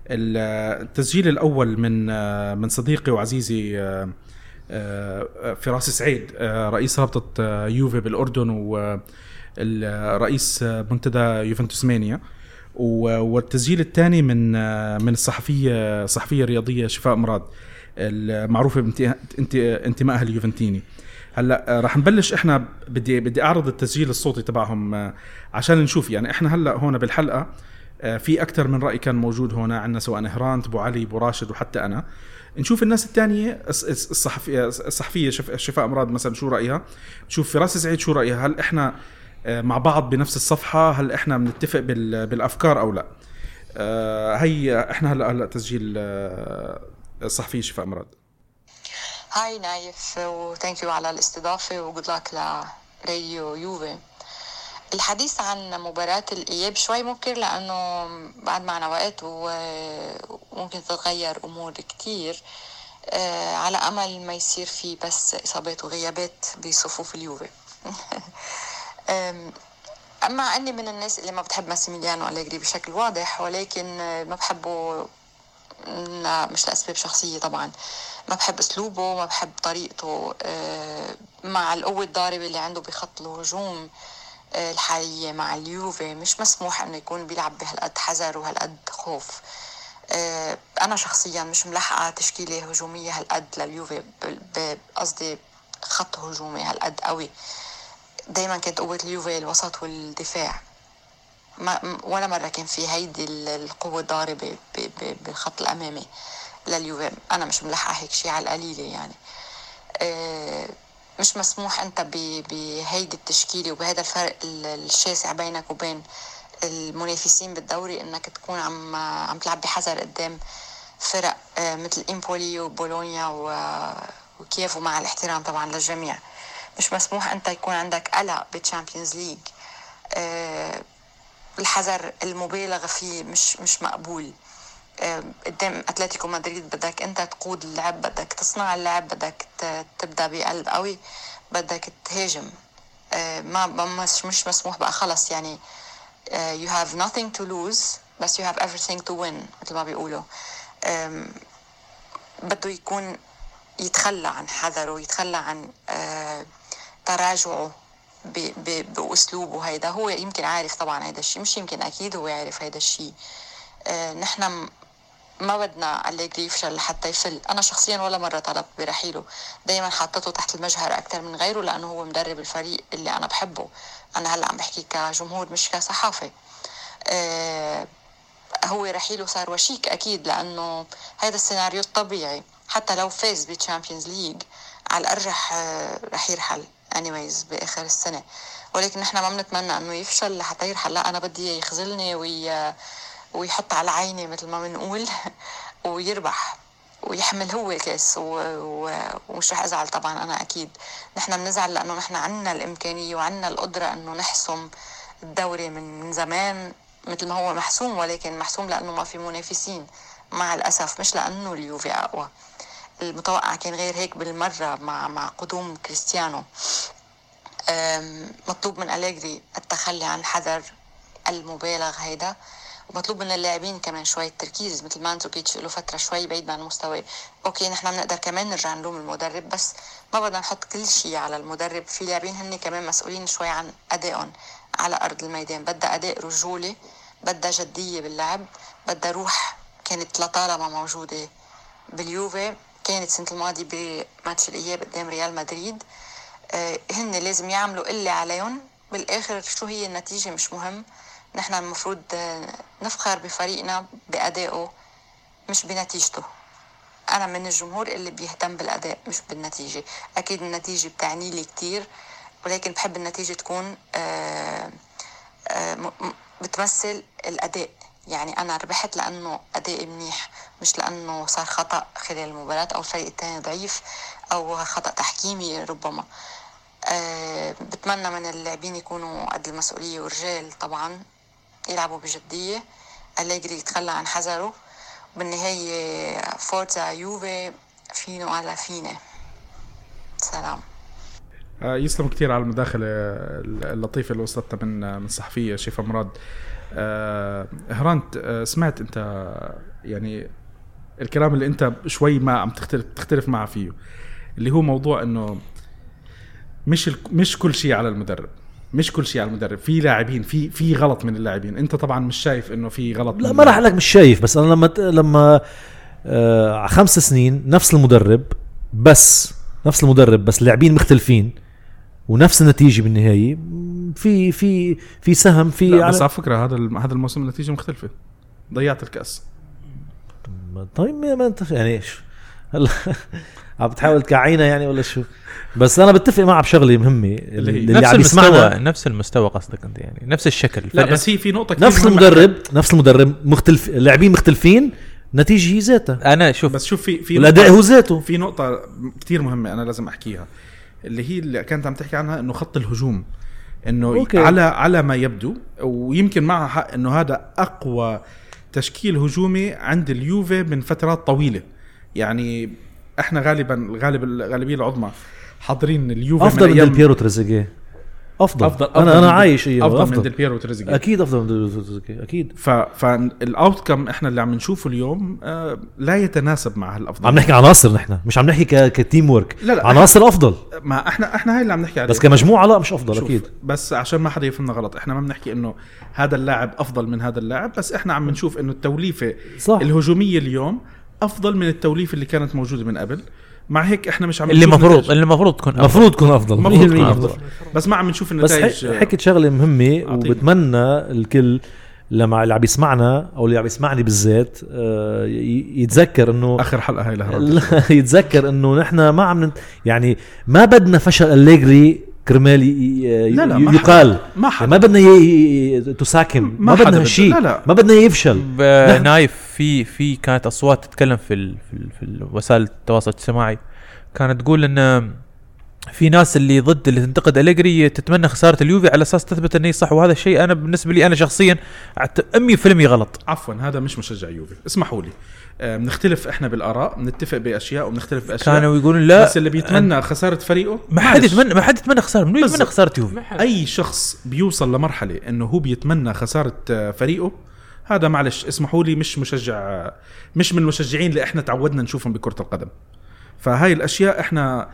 ال- التسجيل الأول من آه من صديقي وعزيزي آه فراس سعيد آه رئيس رابطة آه يوفي بالأردن ورئيس منتدى يوفنتوس مانيا. والتسجيل الثاني من آه، من الصحفية صحفية رياضية شفاء مراد المعروفه بانت- انت انتمائها اليوفنتيني. هلأ آه، رح نبلش إحنا بدي بدي أعرض التسجيل الصوتي تبعهم آه، عشان نشوف يعني إحنا هلأ هون بالحلقة آه، في أكثر من رأي كان موجود هون عندنا سواء نهران أبو علي أبو راشد وحتى أنا. نشوف الناس الثانية الصحفيه الصحفية شف- شفاء مراد مثلا شو رأيها؟ نشوف فراس سعيد شو رأيها؟ هل إحنا آه، مع بعض بنفس الصفحة؟ هل إحنا بنتفق بال- بالأفكار أو لا؟ آه، هي إحنا هلا هلا تسجيل آه، الصحفية شفاء مراد
هاي نايف و thank you على الاستضافة و good luck لراديو يوفي الحديث عن مباراة الإياب شوي ممكن لأنه بعد معنا وقت وممكن تتغير أمور كتير. آه، على أمل ما يصير في بس إصابات وغيابات بصفوف اليوفي. أم، أما أني من الناس اللي ما بتحب ماسيميليانو أليجري بشكل واضح ولكن ما بحبه لا مش لأسباب شخصية طبعا. ما بحب أسلوبه ما بحب طريقته. آه، مع القوة الضاربة اللي عنده بخط الهجوم. الحالية مع اليوفي مش مسموح إنه يكون بيلعب بهالقد حذر وهالقد خوف. آه، أنا شخصيا مش ملحقة تشكيلة هجومية هالقد لليوفي قصدي خط هجومي هالقد قوي. دايما كانت قوة اليوفي الوسط والدفاع. ما ولا مرة كان في هيدي ال- القوة ب- بالخط الأمامي لليوفي. أنا مش ملحقة هيك شيء على القليلة يعني. آه، مش مسموح أنت ب- بهيدي التشكيلة وبهذا الفرق ال- الشاسع بينك وبين المنافسين بالدوري انك تكون عم عم تلعب بحذر قدام فرق آه، مثل إمبولي وبولونيا و- وكييفو مع الاحترام طبعا للجميع. مش مسموح انت يكون عندك قلق بال Champions League آه، الحذر المبالغ فيه مش مش مقبول. قدام أتلتيكو مدريد بدك أنت تقود اللعب بدك تصنع اللعب بدك تبدأ بقلب قوي بدك تهاجم. آه، ما مش مش مسموح بقى خلص يعني. uh, you have nothing to lose بس you have everything to win مثل ما بيقولوا. بده يكون يتخلى عن حذره يتخلى عن uh, تراجعه بأسلوبه. هيدا هو يمكن عارف طبعا هيدا الشيء مش يمكن أكيد هو عارف هيدا الشيء. آه نحن ما بدنا أليجري يفشل حتى يفشل. أنا شخصيا ولا مرة طلبت برحيله. دايما حطيته تحت المجهر أكثر من غيره لأنه هو مدرب الفريق اللي أنا بحبه. أنا هلأ عم بحكي كجمهور مش كصحافة. آه هو رحيله صار وشيك أكيد لأنه هذا السيناريو الطبيعي. حتى لو فاز بال Champions League على الأرجح آه رح يرحل anyways بآخر السنة. ولكن نحن ما بنتمنى إنه يفشل لحتى يرحل. لا أنا بدي يخذلني وي... ويحط على عيني مثل ما بنقول ويربح ويحمل هو الكاس و... و... ومش رح أزعل طبعا أنا أكيد. نحن بنزعل لأنه نحن عنا الإمكانية وعنا القدرة إنه نحسم الدوري من زمان مثل ما هو محسوم ولكن محسوم لأنه ما في منافسين. مع الأسف مش لأنه اليوفي أقوى. المتوقع كان غير هيك بالمرة مع مع قدوم كريستيانو. مطلوب من أليجري التخلي عن حذر المبالغ هيدا. ومطلوب من اللاعبين كمان شوية تركيز مثل مانزوكيتش له فترة شوي بعيد عن مستواه okay نحن بنقدر كمان نرجع نلوم المدرب بس ما بدنا نحط كل شيء على المدرب. في لاعبين هن كمان مسؤولين شوي عن أدائهم على أرض الميدان. بدها أداء رجولي بدها جدية باللعب بدها روح كانت لطالما موجودة باليوفي كانت السنة الماضية بماتش الإياب قدام ريال مدريد. آه، هن لازم يعملوا اللي عليهم. بالآخر شو هي النتيجة؟ مش مهم. نحن المفروض نفخر بفريقنا بأدائه مش بنتيجته. أنا من الجمهور اللي بيهتم بالأداء مش بالنتيجة. أكيد النتيجة بتعني لي كتير ولكن بحب النتيجة تكون آه، آه، بتمثل الأداء. يعني أنا ربحت لأنه ادائي منيح مش لأنه صار خطأ خلال المباراة أو الفريق الثاني ضعيف أو خطأ تحكيمي ربما. أه بتمنى من اللاعبين يكونوا قد المسؤولية ورجال طبعا. يلعبوا بجدية. أليجري يتخلى عن حذره. بالنهاية فورزا يوفي فينو على فينا سلام.
آه، يسلم كثير على المداخلة اللطيفة اللي وصلتنا من من صحفية شيفا مراد. آه، هرانت آه، سمعت انت يعني الكلام اللي انت شوي ما عم تختلف تختلف معه فيه اللي هو موضوع انه مش مش كل شيء على المدرب. مش كل شيء على المدرب. في لاعبين في في غلط من اللاعبين. انت طبعا مش شايف إنه في غلط
لا ما راح لك مش شايف بس أنا لما لما آه على خمس سنين نفس المدرب بس نفس المدرب بس لاعبين مختلفين ونفس النتيجة بالنهاية في في في سهم في
لا بس
على-
فكرة هذا هذا الموسم النتيجة مختلفة. ضيعت الكأس.
طيب ما أنت يعني إيش هلا. عم بتحاول تكعينا يعني ولا شو؟ بس أنا بتفق معه بشغلة مهمة اللي, اللي
نفس
عم
المستوى
يسمعنا.
نفس المستوى قصدك أنت يعني نفس الشكل.
لا بس هي في نقطة كثير
نفس. المدرب نفس المدرب مختلف لاعبين مختلفين نتيجة هي ذاتها.
أنا شوف
بس شوف في في
والأداء
نقطة-
هو ذاته.
في نقطة كتير مهمة أنا لازم أحكيها. اللي هي اللي كانت عم تحكي عنها إنه خط الهجوم. إنه
okay.
على على ما يبدو ويمكن معها حق إنه هذا أقوى تشكيل هجومي عند اليوفي من فترات طويلة. يعني إحنا غالبا غالب الغالبية العظمى حاضرين اليوفي
أفضل من
أيام-
ديل بيرو تريزيجيه. أفضل,
أفضل
أنا
من أنا
عايش أيوه
أفضل,
أفضل,
من ديل بيرو وتريزيجيه
أكيد أفضل من ديل بيرو تريزيجيه أكيد.
ف فال outcome إحنا اللي عم نشوفه اليوم آه لا يتناسب مع هالأفضل.
عم نحكي عناصر نحن مش عم نحكي ك... كتيم ورك.
لا، لا،
عناصر أفضل.
ما إحنا إحنا هاي اللي عم نحكي عليه.
بس كمجموعة لا مش أفضل
شوف،
أكيد.
بس عشان ما حدا يفهمنا غلط إحنا ما بنحكي إنه هذا اللاعب أفضل من هذا اللاعب بس إحنا عم نشوف إنه التوليفة
صح.
الهجومية اليوم أفضل من التوليفه اللي كانت موجودة من قبل مع هيك إحنا مش عم
اللي المفروض. اللي المفروض تكون أفضل.
المفروض تكون أفضل
المفروض تكون
100%
أفضل بس ما عم نشوف
بس
النتائج
ح- حكيت شغلة
مهمة.
وبتمنى الكل لما اللي عم يسمعنا أو اللي عم يسمعني بالذات آه، يتذكر إنه
آخر حلقة هاي لهرب
لا، يتذكر إنه نحن ما عم نت... يعني ما بدنا فشل أليجري كرمال ي... ي...
لا، لا،
يقال.
ما حدا.
ما بدنا. تساكم ما,
ما
بدنا
لا، لا.
ما بدنا يفشل.
نايف في في كانت أصوات تتكلم في ال في, ال في وسائل التواصل الاجتماعي. كانت تقول إن في ناس اللي ضد اللي تنتقد أليجري تتمنى خسارة اليوفي على أساس تثبت إنه صح وهذا الشيء أنا بالنسبة لي أنا شخصيا أعت- 100% غلط.
عفوا هذا مش مشجع يوفي. اسمحوا لي. بنختلف إحنا بالآراء بنتفق بأشياء وبنختلف بأشياء.
كانوا يقولون لا
بس اللي بيتمنى خسارة فريقه
ما حد. يتمنى ما حد يتمنى خسارة منو يتمنى. خسارة يوفي؟
أي شخص بيوصل لمرحلة إنه هو بيتمنى خسارة آه، فريقه هذا معلش اسمحوا لي مش مشجع آه، مش من المشجعين اللي إحنا تعودنا نشوفهم بكرة القدم. فهاي الأشياء إحنا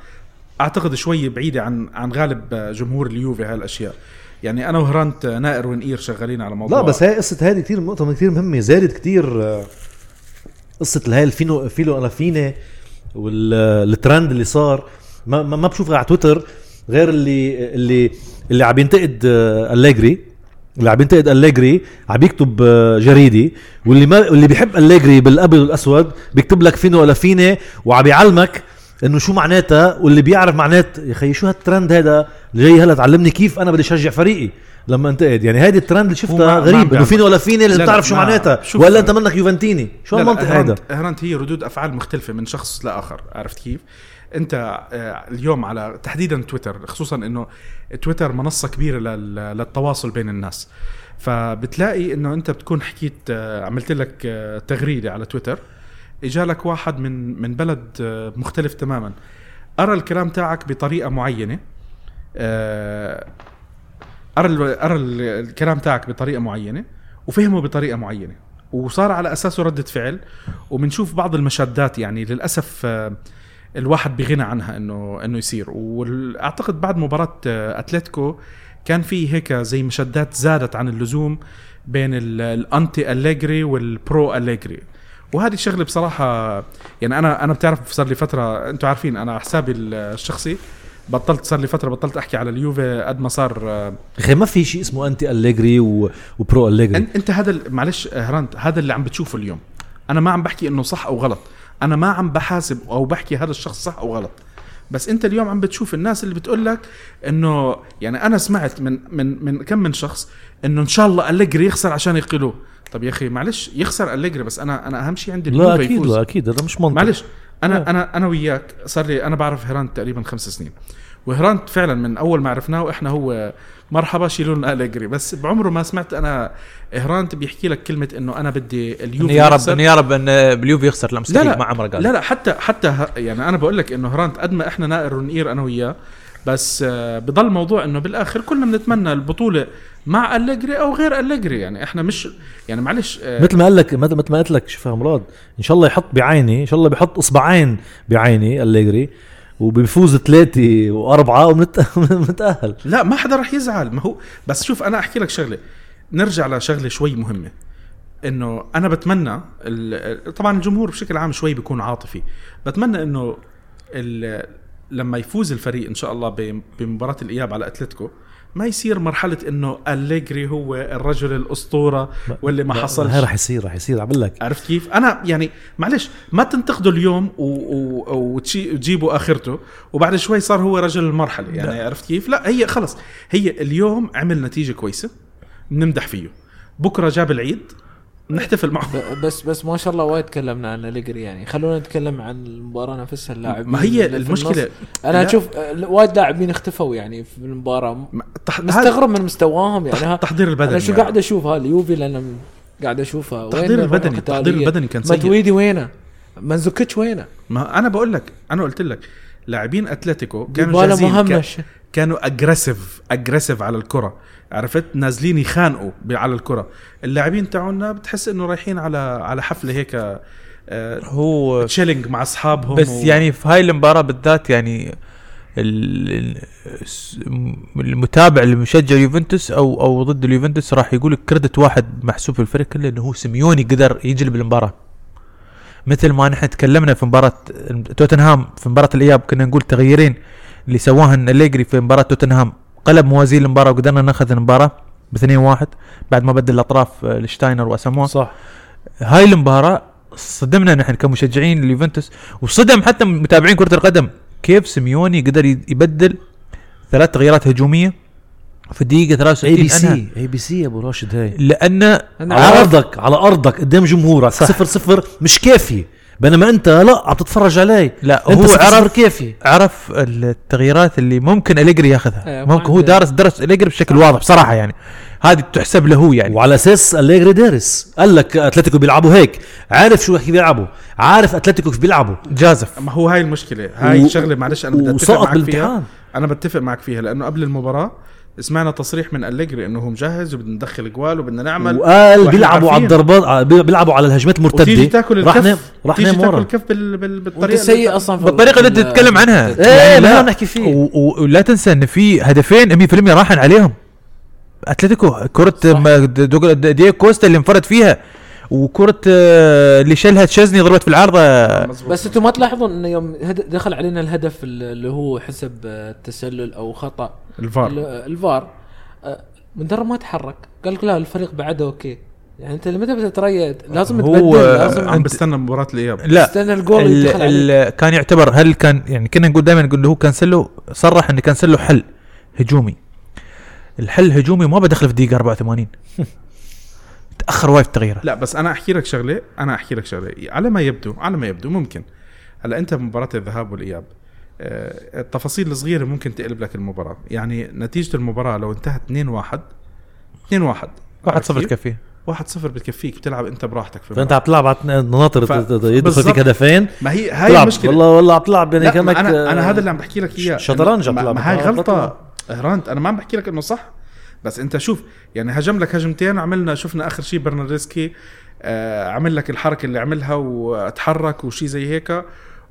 أعتقد شوي بعيدة عن عن غالب آه، جمهور اليوفي هاي الأشياء. يعني أنا وهرانت آه، نائر ونقير شغالين على موضوع
لا بس هي قصة هذه كثير نقطة كثير مهمة زادت كثير آه، قصة هاي الفينو فيلو الافيني والترند اللي صار. ما ما بشوفها على تويتر غير اللي اللي اللي عم ينتقد آه، أليجري. اللي عم ينتقد أليجري عم يكتب آه، جريدي واللي ما واللي بيحب أليجري بالأبيض والأسود بيكتب لك فينو الافيني وعم يعلمك إنه شو معناتها واللي بيعرف معنات يا أخي شو هالترند هذا اللي جاي هلا تعلمني كيف أنا بدي أشجع فريقي؟ لما انتقد. يعني هيدي الترند اللي شفتها غريب
إنه.
فينو ولا فيني؟ لازم
لا، لا،
تعرف شو معناتها. ولا أنت منك يوفنتيني؟ شو
لا، لا،
المنطق هذا
هرانت هي ردود أفعال مختلفة من شخص لآخر عرفت كيف؟ أنت آه، اليوم على تحديدا تويتر خصوصا إنه تويتر منصة كبيرة لل- للتواصل بين الناس. فبتلاقي إنه أنت بتكون حكيت آه، عملت لك آه، تغريدة على تويتر. إجالك واحد من من بلد آه، مختلف تماما. أرى الكلام تاعك بطريقة معينة. آه، أرى أرى ال- الكلام تاعك بطريقة معينة وفهمه بطريقة معينة وصار على أساسه ردة فعل. وبنشوف بعض المشادات يعني للأسف آه، الواحد بغنى عنها انه إنه يصير. واعتقد بعد مباراة أتلتيكو كان في هيك زي مشادات زادت عن اللزوم بين ال- الأنتي أليجري والبرو أليجري. وهذه الشغلة بصراحة يعني أنا أنا بتعرف صار لي فترة أنتم عارفين أنا حسابي الشخصي بطلت صار لي فترة بطلت أحكي على اليوفي قد ما صار آه،
أخي ما في شيء اسمه أنتي أليجري و... وبرو أليجري.
أنت هذا معلش آه، هرانت هذا اللي عم بتشوفه اليوم. أنا ما عم بحكي إنه صح أو غلط. أنا ما عم بحاسب أو بحكي هذا الشخص صح أو غلط. بس أنت اليوم عم بتشوف الناس اللي بتقول لك إنه يعني أنا سمعت من من من كم من شخص إنه إن شاء الله أليجري يخسر عشان يقيلوه طب يا أخي معلش يخسر أليجري بس أنا أنا أهم شيء عندي
لا
اليوفي
أكيد
يفوز.
لا أكيد هذا مش منطق.
معلش أنا
آه.
أنا أنا وياك صار لي أنا بعرف هيرانت تقريبا خمس سنين. وهيرانت فعلا من أول ما عرفناه إحنا هو مرحبا شيلوا لنا أليجري. بس بعمره ما سمعت أنا هيرانت بيحكي لك كلمة إنه أنا بدي اليوفي
يا رب يا رب إن باليوفي يخسر لا
لا
مستحيل
لا
ما عمره قال.
لا لا حتى حتى يعني أنا بقول لك إنه هرانت قد ما إحنا نائر ونقير أنا وياه بس آه، بضل موضوع إنه بالآخر كلنا بنتمنى البطولة مع أليجري أو غير أليجري يعني إحنا مش يعني معلش آه،
مثل ما قال لك مثل ما قلت لك شوف يا مراد إن شاء الله يحط بعيني إن شاء الله بيحط إصبعين بعيني أليجري وبيفوز ثلاثة وأربعة ومتأهل
لا ما حدا رح يزعل ما هو بس شوف أنا أحكي لك شغلة نرجع لشغلة شوي مهمة إنه أنا بتمنى ال- طبعا الجمهور بشكل عام شوي بيكون عاطفي بتمنى إنه لما يفوز الفريق إن شاء الله بمباراة الإياب على أتلتيكو ما يصير مرحلة إنه أليجري هو الرجل الأسطورة واللي ما حصلش
هاي رح يصير رح يصير عم لك
عرفت كيف؟ أنا يعني معلش ما تنتقدوا اليوم وتجيبوا آخرته وبعد شوي صار هو رجل المرحلة يعني
لا.
عرفت كيف؟ لا هي خلص هي اليوم عمل نتيجة كويسة بنمدح فيه بكرة جاب العيد نحتفل معه
بس بس ما شاء الله وايد تكلمنا عن أليجري يعني. خلونا نتكلم عن المباراة نفسها اللاعبين
ما هي
المشكلة.
أنا.
أشوف آه، وايد لاعبين اختفوا يعني في
المباراة. تح...
مستغرب من مستواهم يعني. ها
تحضير البدني
أنا شو
يعني.
قاعد أشوف ها اليوفي لأن قاعد أشوفها. وين
تحضير
الروح
البدني
القتالية؟
تحضير البدني كان سيء.
ماتويدي وينه؟ مانزوكيتش وينه؟
ما أنا بقول لك أنا قلت لك لاعبين أتلتيكو كانوا جاهزين
مهمش.
كانوا aggressive aggressive على الكرة. عرفت؟ نازلين يخانقوا على الكرة. اللاعبين تاعونا بتحس إنه رايحين على على حفلة هيك آه
هو
chilling مع أصحابهم
بس
و-
يعني في هاي المباراة بالذات يعني المتابع المشجع يوفنتوس أو أو ضد اليوفنتوس راح يقول لك credit واحد محسوب في الفريق كله إنه هو سيميوني قدر يجلب المباراة. مثل ما نحن تكلمنا في مباراه توتنهام في مباراة الإياب كنا نقول تغييرين. اللي سواهن أليجري في مباراة توتنهام قلب موازين المباراة وقدرنا ناخذ المباراة ب 2-1 بعد ما بدل الأطراف آه، لشتاينر واساموا
صح.
هاي المباراة صدمنا نحن كمشجعين اليوفنتوس وصدم حتى متابعين كرة القدم. كيف سيميوني قدر يبدل ثلاث تغييرات هجومية في الدقيقة
اي
63 B.
C A B C يا أبو راشد هاي.
لأن
أنا
على أرضك على أرضك قدام جمهورك
صح.
صفر صفر مش كافي. بينما انت لا عم تتفرج عليه
لا
انت
هو عرف
كيفي.
عرف التغييرات اللي ممكن أليجري ياخذها.
ما
ممكن هو دارس درس أليجري بشكل واضح بصراحة يعني. هذه تحسب له يعني.
وعلى أساس أليجري دارس. قال لك أتلتيكو بيلعبوا هيك. عارف شو كيف بيلعبوا. عارف أتلتيكو كيف بيلعبوا.
جازف.
ما هو هاي المشكلة. هاي
و-
الشغلة معلش أنا بدي
أتفق
معك فيها. أنا بتفق معك فيها لأنه قبل المباراة سمعنا تصريح من أليجري إنه هو مجهز وبدنا ندخل جوال وبدنا نعمل
وقال بيلعبوا على. الضربات ع- بيلعبوا على الهجمات المرتده
تاكل
راح نام
الكف
راح
تيجي
نام
تاكل الكف بال... بال... بالطريقة
سيء
اللي-
أصلا
بالطريقة اللي تتكلم عنها.
إيه
يعني
ما
لا.
نحكي فيه.
و- و- ولا تنسى إن في هدفين 100% راحن عليهم. أتلتيكو دييغ- دييغو كوستا اللي انفرد فيها. وكرة آه، اللي شالها تشيزني ضربت في العارضة.
مزبوط.
بس أنتم ما تلاحظون إنه يوم هد- دخل علينا الهدف اللي هو حسب آه، التسلل أو خطأ.
الفار.
ال- الفار. آه، المدرب ما تحرك. قال لك لا الفريق بعده okay. يعني أنت متى بتريد لازم
هو-
تبدل لازم
عم بستنى مباراة الإياب.
لا.
تستنى الجول اللي
ال. ال كان يعتبر هل كان يعني كنا نقول دائما نقول هو كانسلو صرح إن كانسلو حل هجومي. الحل الهجومي ما بدخل في دقيقه 84 تاخر وايد تغييرة.
لا بس أنا أحكي لك شغلة أنا أحكي لك شغلة. على ما يبدو على ما يبدو ممكن. هلأ أنت بمباراه الذهاب والإياب آه، التفاصيل الصغيرة ممكن تقلب لك المباراة. يعني نتيجة المباراة لو انتهت 2 1 2 1
1 0 تكفيه
1 0 بتكفيك بتلعب أنت براحتك في فأنت.
عم تلعب على ناطر
ف-
يدخل. فيك هدفين
ما هي هاي
تلعب.
المشكلة.
والله والله عم تلعب يعني
كأنك أنا أنا
آه،
هذا اللي عم بحكي لك إياه.
شطرنج عم تلعب.
ما هاي
آه،
غلطة. هرانت أنا ما عم بحكي لك إنه صح. بس انت شوف يعني هجم لك هجمتين عملنا شفنا آخر شيء برناردسكي آه عمل لك الحركة اللي عملها وتحرك وشي زي هيك.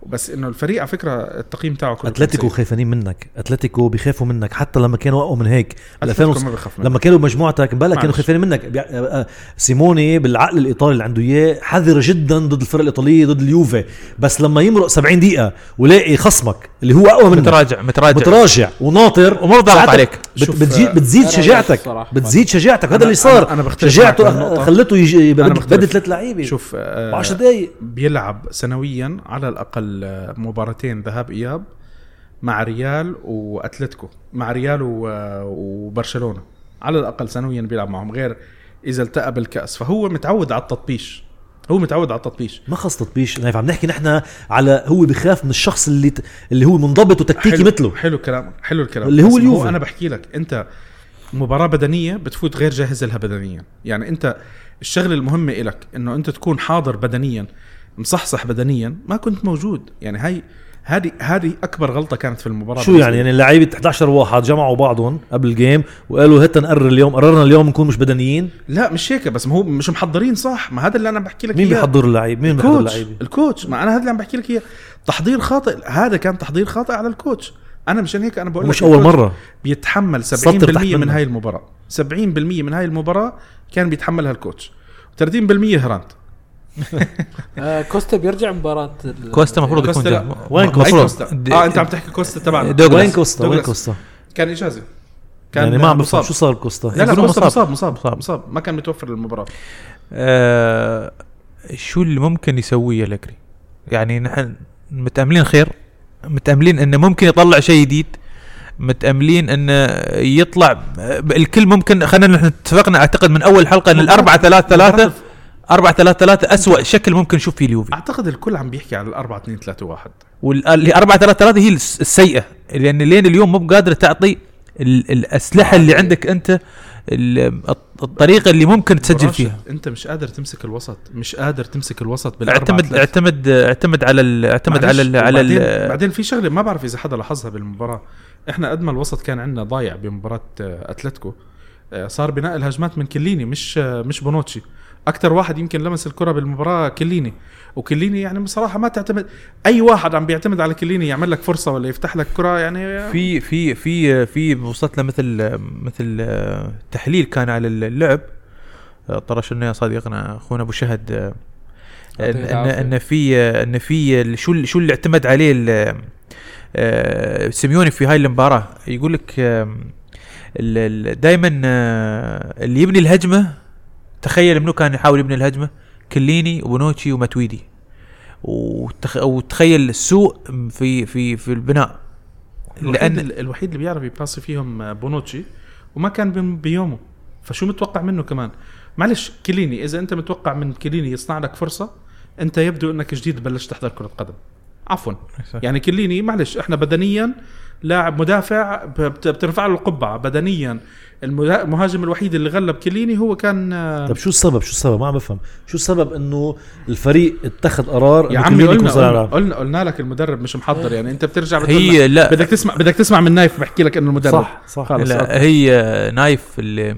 بس إنه الفريق على فكرة التقييم تاعه كله أتلتيكو.
خايفين منك أتلتيكو بيخافوا منك حتى لما كانوا اقوى من هيك بال
أتلتيكو
2000
ما بخاف منك.
لما كانوا بمجموعتك امبارح كانوا. خايفين منك آه، آه، سيموني بالعقل الإيطالي اللي عنده إياه حذر جدا ضد الفرق الإيطالية ضد اليوفي بس لما يمرق 70 دقيقة ولاقي خصمك اللي هو أقوى منك
متراجع متراجع
متراجع وناطر
وما ضغط عليك.
بتزيد
آه،
بتزيد شجاعتك. بتزيد شجاعتك هذا اللي صار
أنا- أنا بختلف معك
شجاعته. خلته يجي
بختلف.
ثلاث لعيبة
شوف
ب
آه
10 دقائق
بيلعب سنويا على الأقل آه، مباراتين ذهاب إياب مع ريال وأتلتيكو مع ريال وبرشلونة. على الأقل سنويا بيلعب معهم غير إذا التقى بالكاس فهو متعود على التطبيش. هو متعود على التطبيش.
ما خلص تطبيش؟ نايف عم نحكي نحن على هو بخاف من الشخص اللي ت... اللي هو منضبط وتكتيكي
حلو
مثله.
حلو الكلام حلو الكلام.
اللي هو اليوفي.
أنا بحكي لك أنت مباراة بدنية بتفوت غير جاهز لها بدنيا. يعني أنت الشغلة المهمة إلك إنه أنت تكون حاضر بدنيا. مصحصح بدنيا ما كنت موجود. يعني هاي هذه هذه أكبر غلطة كانت في المباراة
شو يعني. يعني اللعيبة 11 واحد جمعوا بعضهم قبل الجيم وقالوا هات نقرر اليوم قررنا اليوم نكون مش بدنيين.
لا مش هيك بس ما هو مش محضرين صح؟ ما هذا اللي أنا بحكي لك
مين. بيحضر اللعيب؟ مين بيحضر اللعيبة؟
الكوتش. ما أنا هذا اللي عم بحكي لك إياه. تحضير خاطئ هذا كان تحضير خاطئ على الكوتش. أنا مشان هيك أنا بقول
مش
أول
مرة.
بيتحمل 70%
سطر تحت
من. هاي المباراة. 70% من هاي المباراة كان بيتحملها ال coach. 30% هرانت.
آه، كوستا بيرجع مباراة ال-
كوستا المفروض يكون جاي.
وين
كوستا؟ آه أنت عم تحكي كوستا تبعنا.
وين كوستا؟ وين كوستا؟
كان إجازة. يعني كان
يعني ما عم بفهم شو صار كوستا.
لا لا كوستا
مصاب
مصاب. مصاب
مصاب
ما كان متوفر للمباراة.
آه، شو اللي ممكن يسويه أليجري؟ يعني نحن متأملين خير متأملين إنه ممكن يطلع شيء جديد متأملين إنه يطلع الكل ممكن خلينا نحن اتفقنا أعتقد من أول حلقة إن الأربعة ثلاث ثلاثة 4 3 3 اسوء شكل ممكن نشوف فيه اليوفي.
أعتقد الكل عم بيحكي عن ال 4 2 3 1
وال 4 3 3 هي السيئة. لأن لين اليوم مو قادره تعطي الأسلحة اللي عندك أنت الطريقة اللي ممكن تسجل فيها.
أنت مش قادر تمسك الوسط مش قادر تمسك الوسط بال
اعتمد اعتمد اعتمد على ال اعتمد على ال على ال
بعدين في شغلة ما بعرف إذا حدا لاحظها بالمباراة. إحنا قد ما الوسط كان عندنا ضايع بمباراة آه، أتلتيكو آه، صار بناء الهجمات من كليني مش آه، مش بونوتشي. أكثر واحد يمكن لمس الكرة بالمباراة كليني. وكليني يعني بصراحة ما تعتمد أي واحد عم بيعتمد على كليني يعمل لك فرصة ولا يفتح لك كرة يعني
في في في في وصلت له مثل مثل آه، تحليل كان على اللعب. آه، طرش لنا يا صديقنا أخونا أبو شهد آه،
إن
إن في إن في ال- شو ال- شو اللي اعتمد عليه ال- آه، سيميوني في هاي المباراة. يقول لك دائما اللي يبني الهجمة تخيل منو كان يحاول يبني الهجمة؟ كيليني وبونوتشي وماتويدي. وتخ... وتخيل السوء في في في البناء.
الوحيد,
لأن
ال- الوحيد اللي بيعرف يباصي فيهم آه، بونوتشي وما كان بيومه. فشو متوقع منه كمان؟ معلش كليني إذا أنت متوقع من كليني يصنع لك فرصة أنت يبدو أنك جديد بلشت تحضر كرة قدم. عفوا. يعني كليني معلش إحنا بدنيا لاعب مدافع بترفع له القبعة. بدنيا المهاجم الوحيد اللي غلب كليني هو كان
طب شو السبب؟ شو السبب؟ ما عم بفهم. شو السبب إنه الفريق اتخذ قرار
يا عمي قلنا قلنا؟ قلنا قلنا لك المدرب مش محضر يعني. أنت بترجع بتقول
هي لا.
بدك تسمع بدك تسمع من نايف بحكي لك إنه المدرب.
صح صح.
خلص
لا. هي نايف اللي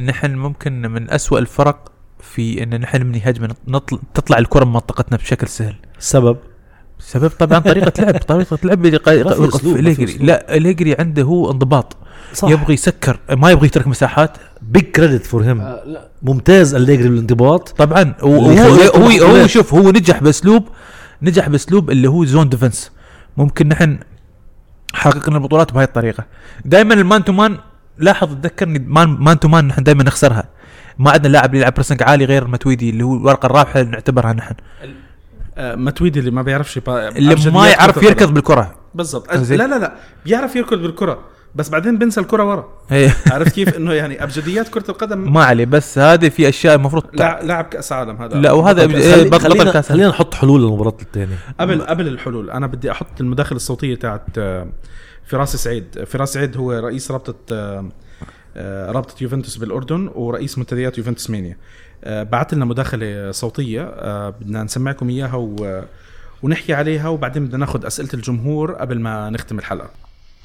نحن ممكن من أسوأ الفرق في إن نحن من هجمه نطل... تطلع الكرة من منطقتنا بشكل سهل.
السبب
سبب طبعا طريقة لعب طريقة لعب اللي. لا أليجري عنده هو انضباط.
صح.
يبغى يسكر ما يبغى يترك مساحات.
big credit
for him
ممتاز أليجري بالانضباط
طبعا هو, هو
محظوظين.
شوف هو نجح بأسلوب نجح بأسلوب اللي هو zone defense. ممكن نحن حققنا البطولات بهاي الطريقة. دائما ال man to man لاحظ تذكرني man, man to man نحن دائما نخسرها. ما عندنا لاعب يلعب pressing عالي غير ماتويدي اللي هو الورقة الرابحة اللي نعتبرها نحن.
آه، ماتويدي اللي ما بيعرفش
اللي ما يعرف. يركض بالكرة.
بالضبط. لا لا لا. بيعرف يركض بالكرة. بس بعدين بنسى الكرة ورا.
هي
عرفت كيف؟ إنه يعني أبجديات كرة القدم
ما عليه بس هذه في أشياء المفروض تع-
لاعب لاعب كاس عالم هذا.
لا وهذا
طب
إيه، بطل
خلينا,
كأس
خلينا نحط حلول للمباراة الثانية.
قبل قبل الحلول أنا بدي أحط المداخل الصوتية تاعت آه، فراس سعيد. فراس سعيد هو رئيس رابطة آه، آه، رابطة يوفنتوس بالأردن ورئيس منتديات يوفنتوس مانيا. بعت لنا مداخلة صوتية بدنا نسمعكم إياها و ونحكي عليها وبعدين بدنا ناخذ أسئلة الجمهور قبل ما نختم الحلقة.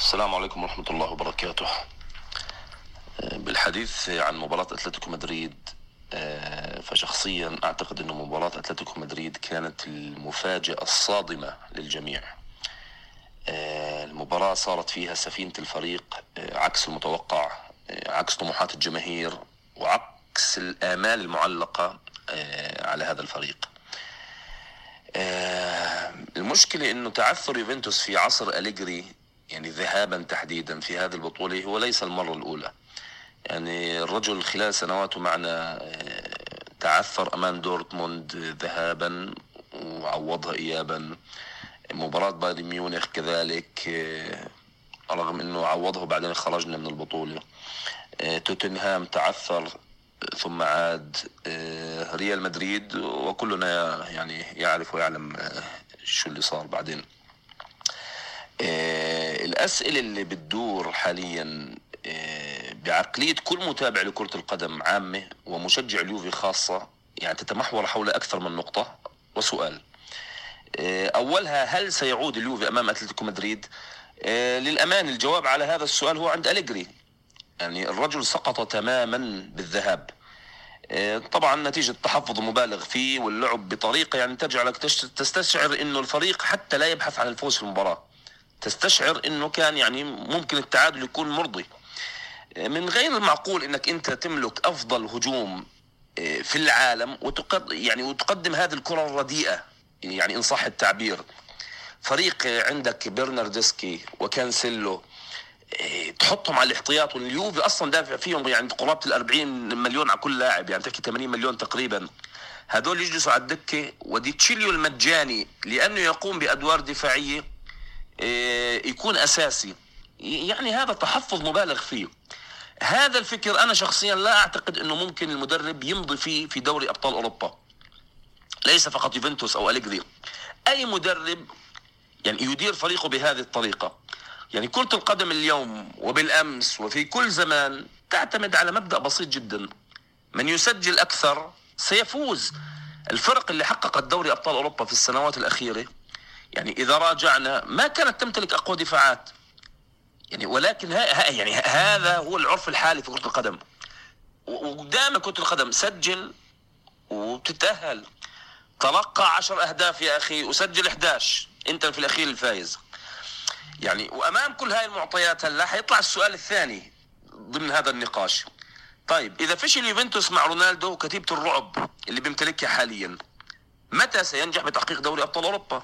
السلام عليكم ورحمة الله وبركاته. آه، بالحديث عن مباراة أتلتيكو مدريد آه، فشخصيا أعتقد أن مباراة أتلتيكو مدريد كانت المفاجأة الصادمة للجميع. آه، المباراة صارت فيها سفينة الفريق عكس المتوقع عكس طموحات الجماهير وعكس الآمال المعلقة على هذا الفريق. المشكلة إنه تعثر يوفنتوس في عصر أليجري يعني ذهابا تحديدا في هذه البطولة هو ليس المرة الأولى. يعني الرجل خلال سنواته معنا آه، تعثر أمام دورتموند ذهابا وعوضها إيابا. مباراة بايرن ميونخ كذلك آه، رغم أنه عوضه بعدين خرجنا من البطولة. آه، توتنهام تعثر ثم عاد ريال مدريد وكلنا يعني يعرف ويعلم شو اللي صار بعدين. الأسئلة اللي بتدور حاليا آه، بعقلية كل متابع لكرة القدم عامة ومشجع اليوفي خاصة يعني تتمحور حول أكثر من نقطة. وسؤال آه، أولها هل سيعود اليوفي أمام أتلتيكو مدريد؟ آه، للأمان الجواب على هذا السؤال هو عند أليجري. يعني الرجل سقط تماما بالذهاب. آه، طبعا نتيجة تحفظ مبالغ فيه واللعب بطريقة يعني تجعلك تش- تستشعر إنه الفريق حتى لا يبحث عن الفوز في المباراة. تستشعر إنه كان يعني ممكن التعادل يكون مرضي. آه، من غير المعقول إنك أنت تملك أفضل هجوم آه، في العالم وتقد يعني وتقدم هذه الكرة الرديئة يعني إن صح التعبير. فريق آه، عندك برناردسكي وكانسيلو إيه، تحطهم على الاحتياط واليوفي أصلا دافع فيهم يعني قرابة ال 40 مليون على كل لاعب يعني تحكي 80 مليون تقريبا. هدول يجلسوا على الدكة وديتشيليو المجاني لأنه يقوم بأدوار دفاعية يكون أساسي. يعني هذا تحفظ مبالغ فيه. هذا الفكر أنا شخصيا لا أعتقد إنه ممكن المدرب يمضي فيه في دوري أبطال أوروبا. ليس فقط يوفنتوس أو أليجري. أي مدرب يعني يدير فريقه بهذه الطريقة. يعني كرة القدم اليوم وبالأمس وفي كل زمان تعتمد على مبدأ بسيط جدا. من يسجل أكثر سيفوز. الفرق اللي حققت دوري أبطال أوروبا في السنوات الأخيرة يعني إذا راجعنا ما كانت تمتلك أقوى دفاعات. يعني ولكن ها يعني هذا هو العرف الحالي في كرة القدم. و- ودائما كرة القدم سجل وتتأهل. تلقى عشر أهداف يا أخي وسجل 11 أنت في الأخير الفايز. يعني وأمام كل هاي المعطيات هلأ حيطلع السؤال الثاني ضمن هذا النقاش. طيب إذا فشل يوفنتوس مع رونالدو وكتيبة الرعب اللي بيمتلكها حاليا متى سينجح بتحقيق دوري أبطال أوروبا؟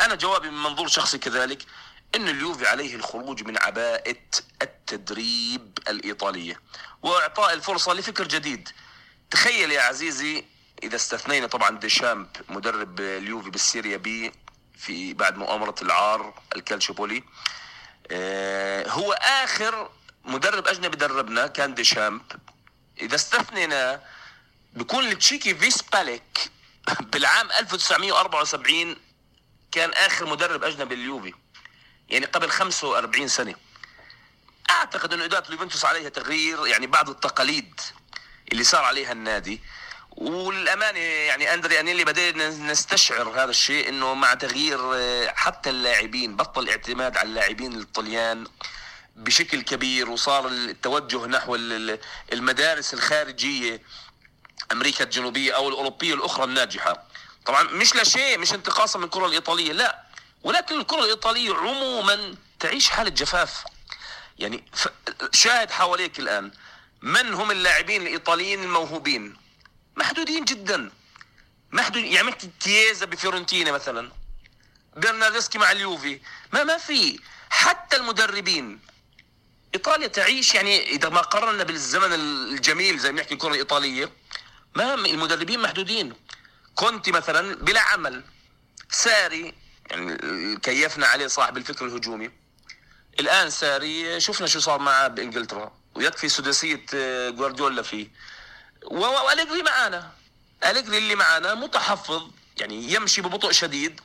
أنا جوابي من منظور شخصي كذلك إن اليوفي عليه الخروج من عباءة التدريب الإيطالية وإعطاء الفرصة لفكر جديد. تخيل يا عزيزي إذا استثنينا طبعا ديشامب مدرب اليوفي بالسيريا بي في بعد مؤامرة العار الكالشوبولي آه، هو آخر مدرب أجنبي دربنا كان ديشامب. إذا استثنينا بيكون التشيكي فيسباليك بالعام 1974 كان آخر مدرب أجنبي لليوفي يعني قبل 45 سنة. أعتقد إنه إدارة اليوفنتوس عليها تغيير يعني بعض التقاليد اللي صار عليها النادي. والأمانة يعني أندري أنيلي بدينا نستشعر هذا الشيء إنه مع تغيير آه، حتى اللاعبين بطل الاعتماد على اللاعبين الطليان بشكل كبير وصار التوجه نحو ال- المدارس الخارجية أمريكا الجنوبية أو الأوروبية الأخرى الناجحة. طبعا مش لشيء مش انتقاصا من الكرة الإيطالية لا. ولكن الكرة الإيطالية عموما تعيش حالة جفاف. يعني. شاهد حواليك الآن من هم اللاعبين الإيطاليين الموهوبين؟ محدودين جدا. محدود يعني مثل تييزا بفيورنتينا مثلا. برناردسكي مع اليوفي. ما ما في. حتى المدربين. إيطاليا تعيش يعني إذا ما قارنا بالزمن الجميل زي ما نحكي الكرة الإيطالية ما المدربين محدودين. كونتي مثلا بلا عمل ساري يعني كيفنا عليه صاحب الفكر الهجومي. الآن ساري شفنا شو صار معه بإنجلترا ويكفي سداسية آه، جوارديولا فيه. و- و- وأليجري معانا. أليجري اللي معانا متحفظ يعني يمشي ببطء شديد.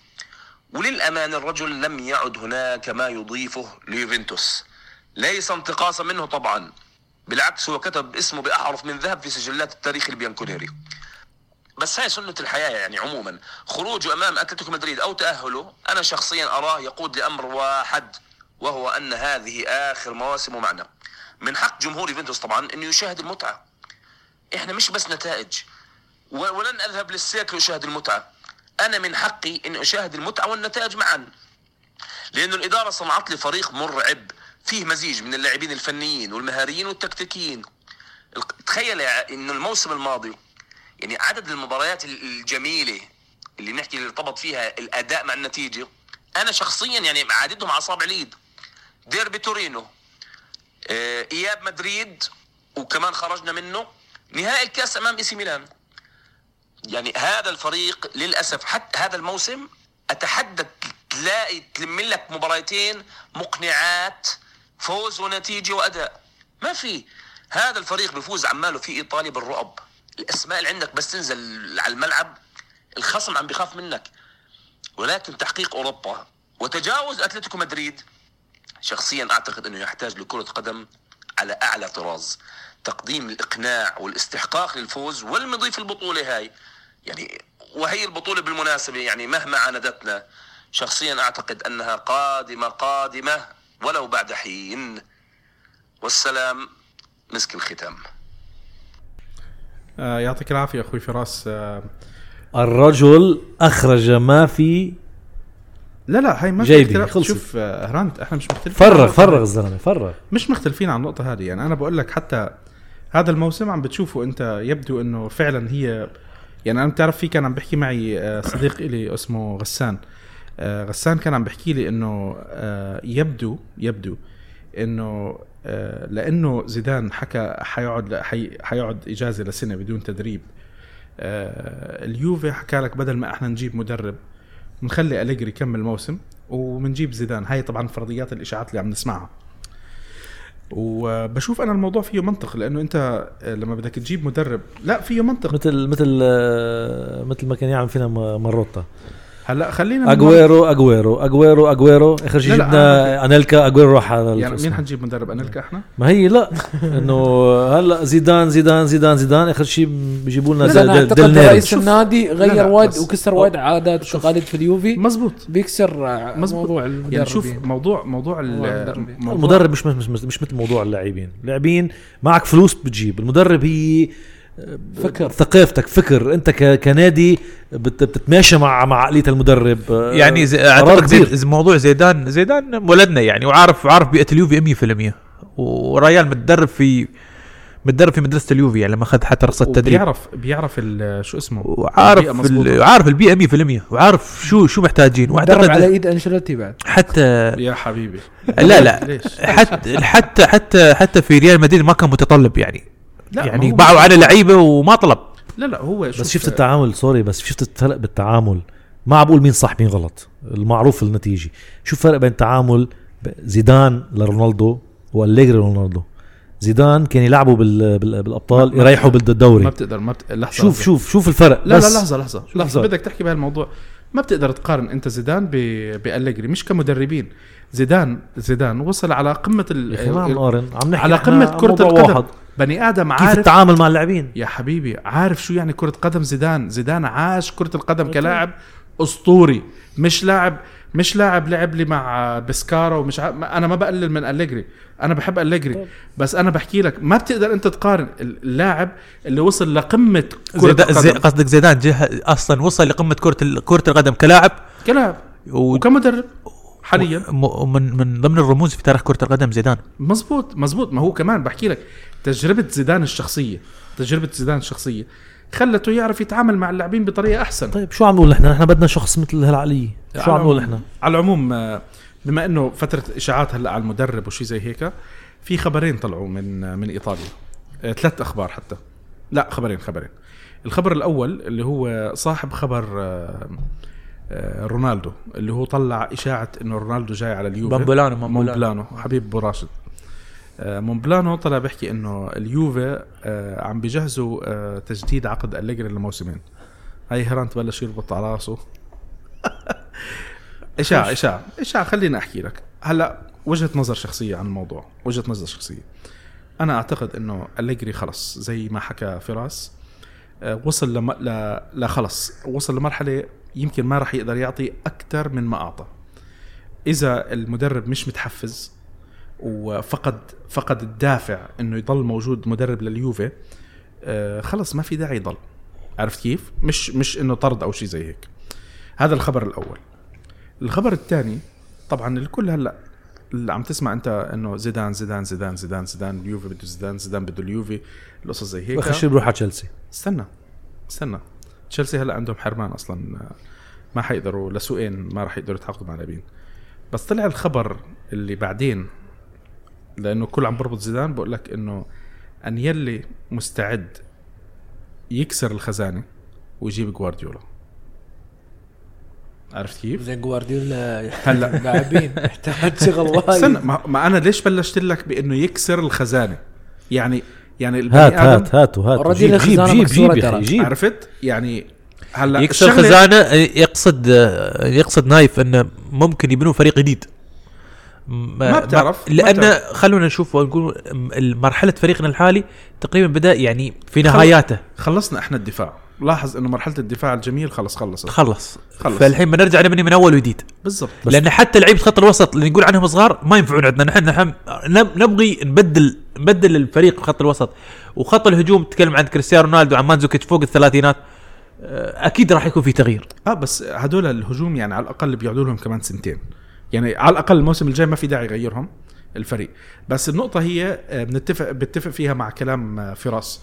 وللأمان الرجل لم يعد هناك ما يضيفه ليوفنتوس. ليس انتقاصا منه طبعا. بالعكس هو كتب اسمه بأحرف من ذهب في سجلات التاريخ البيانكونيري بس هاي سنة الحياة يعني عموما. خروجه أمام أتلتيكو مدريد أو تأهله أنا شخصيا أراه يقود لأمر واحد وهو أن هذه آخر مواسمه معنا. من حق جمهور يوفنتوس طبعا أنه يشاهد المتعة. إحنا مش بس نتائج. ولن أذهب للسيك لأشاهد المتعة. أنا من حقي أن أشاهد المتعة والنتائج معا. لأن الإدارة صنعت لي فريق مرعب. فيه مزيج من اللاعبين الفنيين والمهاريين والتكتيكيين. تخيل يا- أن الموسم الماضي يعني عدد المباريات ال- الجميلة اللي نحكي اللي ارتبط فيها الأداء مع النتيجة أنا شخصيا يعني عددهم على أصابع اليد ديربي تورينو آه، إياب مدريد وكمان خرجنا منه نهائي الكأس أمام إي سي ميلان. يعني هذا الفريق للأسف حتى هذا الموسم اتحدى تلاقي تلم لك مباراتين مقنعات فوز ونتيجة وأداء. ما في. هذا الفريق بيفوز عماله في إيطاليا بالرعب الإسماء اللي عندك بس تنزل على الملعب الخصم عم بيخاف منك. ولكن تحقيق أوروبا وتجاوز أتلتيكو مدريد شخصيا أعتقد إنه يحتاج لكرة قدم على أعلى طراز. تقديم الإقناع والاستحقاق للفوز والمضي في البطولة هاي. يعني وهي البطولة بالمناسبة يعني مهما عاندتنا شخصيا أعتقد أنها قادمة قادمة ولو بعد حين. والسلام مسك الختام.
آه يعطيك العافية أخوي فراس. آه
الرجل أخرج ما في
لا لا هاي ما في
جيبي،.
شوف آه هرانت إحنا مش مختلفين
فرغ فرغ. الزلمه فرغ
مش مختلفين عن النقطة هذه. يعني أنا بقول لك حتى هذا الموسم عم بتشوفه أنت يبدو إنه فعلا هي يعني أنا بتعرف في كان عم بحكي معي آه، صديق إلي اسمه غسان. غسان كان عم بحكي لي آه، يبدو يبدو إنه آه، لأنه زيدان حكى حيقعد حي حيقعد إجازة لسنة بدون تدريب. آه، اليوفي حكى لك بدل ما إحنا نجيب مدرب نخلي أليجري يكمل الموسم وبنجيب زيدان. هاي طبعا فرضيات الإشاعات اللي عم نسمعها. وبشوف أنا الموضوع فيه منطق لأنه أنت لما بدك تجيب مدرب لا فيه منطق.
مثل مثل آه، مثل ما كان يعمل فينا مروتا.
هلا خلينا
أجويرو أجويرو أجويرو أجويرو. آخر شيء جبنا أنيلكا أجويرو راح على
يعني. مين حنجيب مدرب أنيلكا إحنا؟
ما هي لا. إنه هلا زيدان زيدان زيدان زيدان. آخر شيء بيجيبوا لنا ديل بييرو.
رئيس النادي غير وايد وكسر وايد عادات وتقاليد في اليوفي
مزبوط.
بيكسر
مزبوط.
موضوع المدربين.
يعني شوف موضوع موضوع
المدرب مش مش مش, مش مثل موضوع اللاعبين. اللاعبين معك فلوس بتجيب. المدرب هي
فكر.
ثقافتك فكر. انت ك- كنادي بت- بتتماشى مع مع عقلية المدرب. آه،
يعني زي أعتقد زي موضوع زيدان زيدان ولدنا يعني وعارف عارف بيئة اليوفي 100% وريال متدرب في متدرب في مدرسة اليوفي يعني لما اخذ حتى رخصه تدريب.
بيعرف بيعرف ال- شو اسمه؟ البيئة
وعارف
مزبوطة.
ال- عارف البيئة 100% وعارف شو شو محتاجين.
مدرب على
واعتقد
إيد أنشيلوتي بعد.
حتى
يا حبيبي.
لا لا.
ليش؟
حتى حتى حتى حتى في ريال مدريد ما كان متطلب يعني.
لا
يعني باعوا على لعيبة وما طلب.
لا لا هو
بس شفت التعامل سوري بس شفت الفرق بالتعامل. ما عم بقول مين صح مين غلط. المعروف النتيجة. شوف فرق بين تعامل زيدان لرونالدو واليجري لرونالدو؟ زيدان كان يلعبوا بال... بال...
بالأبطال
يريحوا بالدوري.
ما بتقدر ما بت... لحظة
شوف. شوف شوف الفرق
لا
بس.
لا لحظة. لحظه لحظة
لحظة.
بدك تحكي بهالموضوع. ما بتقدر تقارن أنت زيدان ب... بأليجري مش كمدربين. زيدان زيدان وصل على قمة ال...
يا أخي ما عم نقارن. عم نحكي
على قمة
كرة
القدم.
واحد.
بني آدم
كيف
عارف
التعامل مع اللاعبين؟
يا حبيبي عارف شو يعني كرة قدم زيدان؟ زيدان عاش كرة القدم كلاعب أسطوري مش لاعب مش لاعب لعب لي مع بسكارا ومش ع... أنا ما بقلل من أليجري أنا بحب أليجري. بس أنا بحكي لك ما بتقدر أنت تقارن اللاعب اللي وصل لقمة كرة
زيدان زي
القدم
قصدك زيدان جه أصلا وصل لقمة كرة ال- كرة القدم كلاعب؟
كلاعب.
و-
وكمدرب. حاليا.
ومن من ضمن الرموز في تاريخ كرة القدم زيدان.
مزبوط مزبوط. ما هو كمان بحكي لك تجربة زيدان الشخصية تجربة زيدان الشخصية خلته يعرف يتعامل مع اللاعبين بطريقة أحسن.
طيب شو عم نقول نحن؟ نحن بدنا شخص مثل هالعقلية. شو عم نقول نحن؟
على العموم آه، بما إنه فترة إشاعات هلأ على المدرب وشي زي هيك في خبرين طلعوا من آه، من إيطاليا. آه، ثلاث أخبار حتى. لا خبرين خبرين. الخبر الأول اللي هو صاحب خبر رونالدو اللي هو طلع إشاعة إنه رونالدو جاي على اليوفي.
مونبلانو- مونبلانو.
حبيب أبو راشد. آه، مونبلانو طلع بيحكي إنه اليوفي آه، عم بيجهزوا آه، تجديد عقد أليجري لموسمين هاي هيران تبلش يربط على راسه. إشاعة إشاعة إشاعة خليني أحكي لك. هلأ وجهة نظر شخصية عن الموضوع. وجهة نظر شخصية. أنا أعتقد إنه أليجري خلص زي ما حكى فراس. آه، وصل لم... ل... لخلص وصل لمرحلة يمكن ما راح يقدر يعطي أكثر من ما أعطى. إذا المدرب مش متحفز وفقد فقد الدافع إنه يضل موجود مدرب لليوفي آه، خلص ما في داعي يضل. عرفت كيف؟ مش مش إنه طرد أو شيء زي هيك. هذا الخبر الأول. الخبر الثاني طبعا الكل هلأ اللي عم تسمع أنت إنه زيدان زيدان زيدان زيدان زيدان اليوفي بده زيدان زيدان بده اليوفي القصص زي هيك.
شيء بروح على تشيلسي؟
استنى استنى. تشيلسي هلا عندهم حرمان أصلا ما حيقدروا لسوقين ما راح يقدروا يتعاقدوا مع لاعبين. بس طلع الخبر اللي بعدين لأنه كل عم بربط زيدان بقول لك إنه أنيلي مستعد يكسر الخزانة ويجيب جوارديولا عرفت كيف؟
زين جوارديولا
هلا.
لاعبين يحتاج شغل
استنى
وايد.
ما, ما أنا ليش بلشت لك بإنه يكسر الخزانة؟ يعني يعني
هات هات هاتوا
Already
جيب جيب جيب جيب. أخي جيب.
عرفت؟ يعني هلا
يكسر خزانة يقصد يقصد نايف إنه ممكن يبنون فريق جديد.
ما بتعرف، ما
لأن
بتعرف.
خلونا نشوف ونقول مرحلة فريقنا الحالي تقريبا بدأ يعني في نهاياته.
خلصنا إحنا الدفاع. لاحظ إنه مرحلة الدفاع الجميل خلص خلصت.
خلص.
خلص.
فالحين بنرجع نبني من أول وجديد.
بالضبط.
لأن حتى لعيبه خط الوسط اللي نقول عنهم صغار ما ينفعون عندنا. نحن نحن نب- نبغي نبدل نبدل الفريق خط الوسط. وخط الهجوم تتكلم عن كريستيانو رونالدو عن مانزوكيتش فوق الثلاثينات آه، أكيد راح يكون في تغيير.
آه بس هدول الهجوم يعني على الأقل بيقعدوا لهم كمان سنتين. يعني على الأقل الموسم الجاي ما في داعي يغيرهم الفريق. بس النقطة هي آه، بنتفق بتفق فيها مع كلام آه، فراس.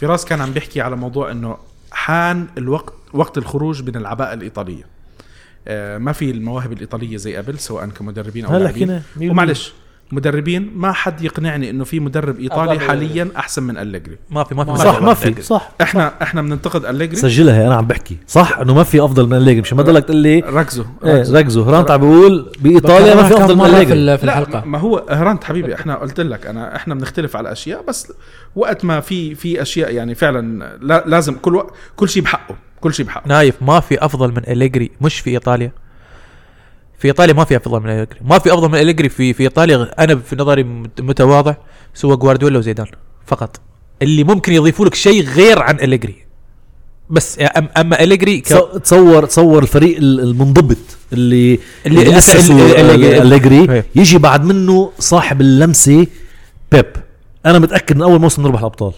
فراس كان عم بيحكي على موضوع إنه حان الوقت وقت الخروج من العباءة الإيطالية. آه، ما في المواهب الإيطالية زي قبل سواء كمدربين
أو
لاعبين. ومعلش مدربين ما حد يقنعني إنه في مدرب
إيطالي
حاليا أحسن من أليجري.
ما في ما في
صح ما في صح.
إحنا إحنا بننتقد أليجري.
سجلها هي أنا عم بحكي. صح إنه ما في أفضل من أليجري مش ما ضلك تقول لي
ركزوا
إيه ركزوا. هرانت عم بيقول بإيطاليا ما في أفضل من
في,
الليجري
ال- في الحلقة.
ما هو هرانت حبيبي إحنا قلت لك انا إحنا بنختلف على اشياء بس وقت ما في في أشياء يعني فعلا لا لازم كل وقت كل شيء بحقه كل شيء بحقه.
نايف ما في أفضل من أليجري مش في إيطاليا. في إيطاليا ما في أفضل من اليجري ما في أفضل من اليجري في في إيطاليا أنا في نظري مت- متواضع سوى جوارديولا وزيدان فقط. اللي ممكن يضيفوا لك شيء غير عن إليجري. بس أم أما إليجري ك...
تص- تصور تصور الفريق ال- المنضبط اللي
اللي-
اللي اسسوا
اللي- اللي-
ال- أليجري
إيه.
يجي بعد منه صاحب اللمسة بيب. أنا متأكد من أول موسم نربح الأبطال.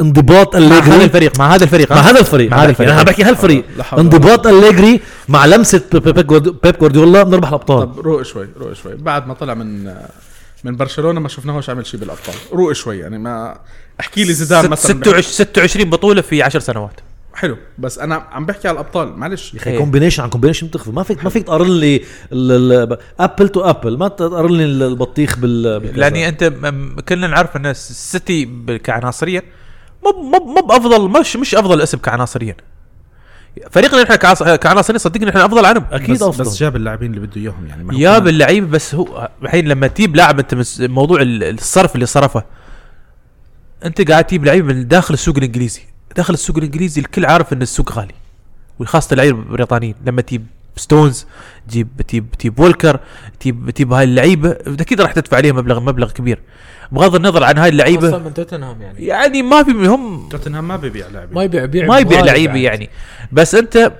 انضباط
مع هذا
أليجري.
الفريق مع هذا الفريق
مع؟ هذا الفريق
مع هذا
يعني أنا
الفريق
بحكي هالفريق. انضباط أليجري مع لمسة بيب- بيب جوارديو- بيب جوارديولا بنربح الأبطال.
طب روق شوي روق شوي. بعد ما طلع من من برشلونة ما شفناهوش عمل شيء بالأبطال. روق شوي يعني ما احكي لي زيدان مثلا.
26 26 بطولة في 10 سنوات.
حلو بس أنا عم بحكي على الأبطال معلش.
يا
أخي.
combination عن combination بتخفي. ما فيك ما فيك تقارن لي apple to apple ما تقارن لي البطيخ بال.
لأني أنت كلنا نعرف إن السيتي كعناصريا مو مو مو بافضل مش مش أفضل اسم كعناصريا. فريقنا كعص- كعناصريين صدقني نحن أفضل عنهم.
أكيد
بس,
أفضل.
بس جاب اللاعبين اللي بده إياهم يعني كمان-
باللعيب بس هو الحين لما تجيب لاعب أنت مس- موضوع ال- الصرف اللي صرفه أنت قاعد تجيب لعيبه من داخل السوق الإنجليزي. داخل السوق الإنجليزي الكل عارف إن السوق غالي وخاصة اللعيبه البريطانيين لما تجيب ستونز تجيب تجيب تجيب وولكر تجيب تجيب هاي اللعيبة أكيد راح تدفع عليهم مبلغ مبلغ كبير. بغض النظر عن هاي اللعيبة.
من توتنهام يعني.
يعني ما في هم
توتنهام ما بيبيع لاعبين
ما يبيع بيع
ما يبيع لعيبة
بعد.
يعني. بس أنت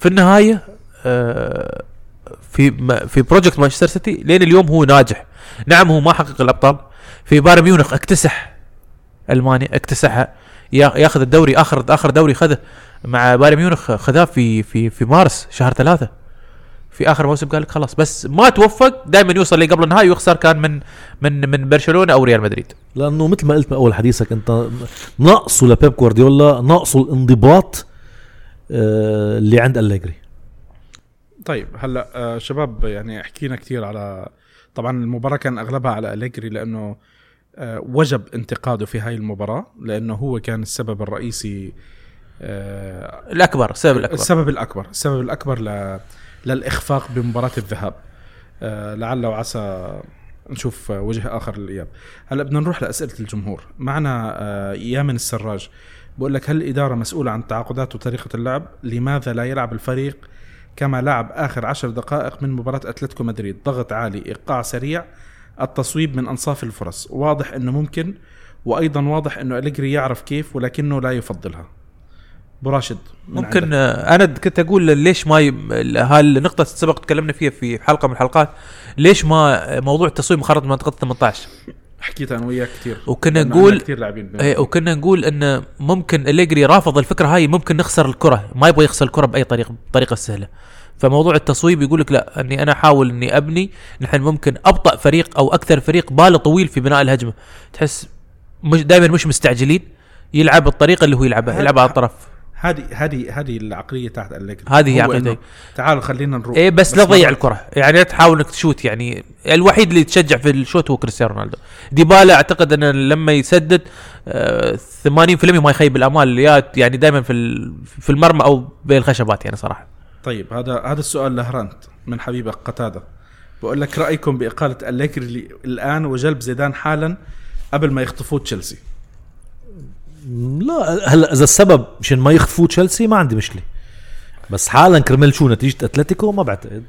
في النهاية آه، في ما- في project مانشستر سيتي لين اليوم هو ناجح. نعم هو ما حقق الأبطال. في بايرن ميونخ اكتسح ألمانيا اكتسحها يا- ياخذ الدوري اخر آخر دوري خذه مع بايرن ميونخ خذاه في في في مارس شهر ثلاثة. في آخر موسم قال لك خلاص بس ما توفق دائما يوصل لقبل النهائي ويخسر كان من من من برشلونة أو ريال مدريد.
لأنه مثل ما قلت باول حديثك أنت ناقصه لبيب جوارديولا ناقصه الانضباط آه، اللي عند أليجري.
طيب هلأ آه شباب يعني حكينا كثير على طبعا المباراة كان أغلبها على أليجري لأنه آه وجب انتقاده في هاي المباراة لأنه هو كان السبب الرئيسي
الأكبر السبب الأكبر.
السبب الأكبر السبب الأكبر ل... للإخفاق بمباراة الذهاب. آه لعل وعسى نشوف وجه آخر للإياب. هلا بدنا نروح لأسئلة الجمهور. معنا آه يامن السراج. بقول لك هل الإدارة مسؤولة عن تعاقدات وطريقه اللعب؟ لماذا لا يلعب الفريق كما لعب آخر عشر دقائق من مباراة أتلتيكو مدريد؟ ضغط عالي إيقاع سريع التصويب من أنصاف الفرص. واضح إنه ممكن وأيضا واضح إنه أليجري يعرف كيف ولكنه لا يفضلها. براشد من
ممكن
عندك.
آه، أنا كنت أقول ليش ما ي... هالنقطة سبق تكلمنا فيها في حلقة من الحلقات ليش ما موضوع التصويب مخرج منطقة 18
حكيت أنا وياك كثير
وكنا نقول
كثير لاعبين
إيه وكنا نقول إن ممكن أليجري رافض الفكرة هاي ممكن نخسر الكرة ما يبغى يخسر الكرة بأي طريقة بطريقة سهلة. فموضوع التصويب يقول لك لا إني أنا أحاول إني أبني نحن ممكن أبطأ فريق أو أكثر فريق باله طويل في بناء الهجمة. تحس مش دائما مش مستعجلين يلعب الطريقة اللي هو يلعبها يلعب على الطرف.
هذه هذه هذه العقلية تاعت أليجري
هذه هي.
إنه تعالوا خلينا نروح.
إيه بس, لا تضيع الكرة. يعني لا تحاول إنك تشوت يعني الوحيد اللي يتشجع في الشوت هو كريستيانو رونالدو. ديبالا أعتقد إنه لما يسدد آه 80% ما يخيب الامال يا يعني دائما في في المرمى أو بين الخشبات يعني صراحة.
طيب هذا هذا السؤال لهرانت من حبيبك قتادة. بقول لك رأيكم بإقالة أليجري الآن وجلب زيدان حالا قبل ما يخطفوه تشيلسي؟
لا هلا إذا السبب مشان ما يخطفوا تشيلسي ما عندي مشكلة. بس حالا كرمال شو نتيجة أتلتيكو ما بعتقد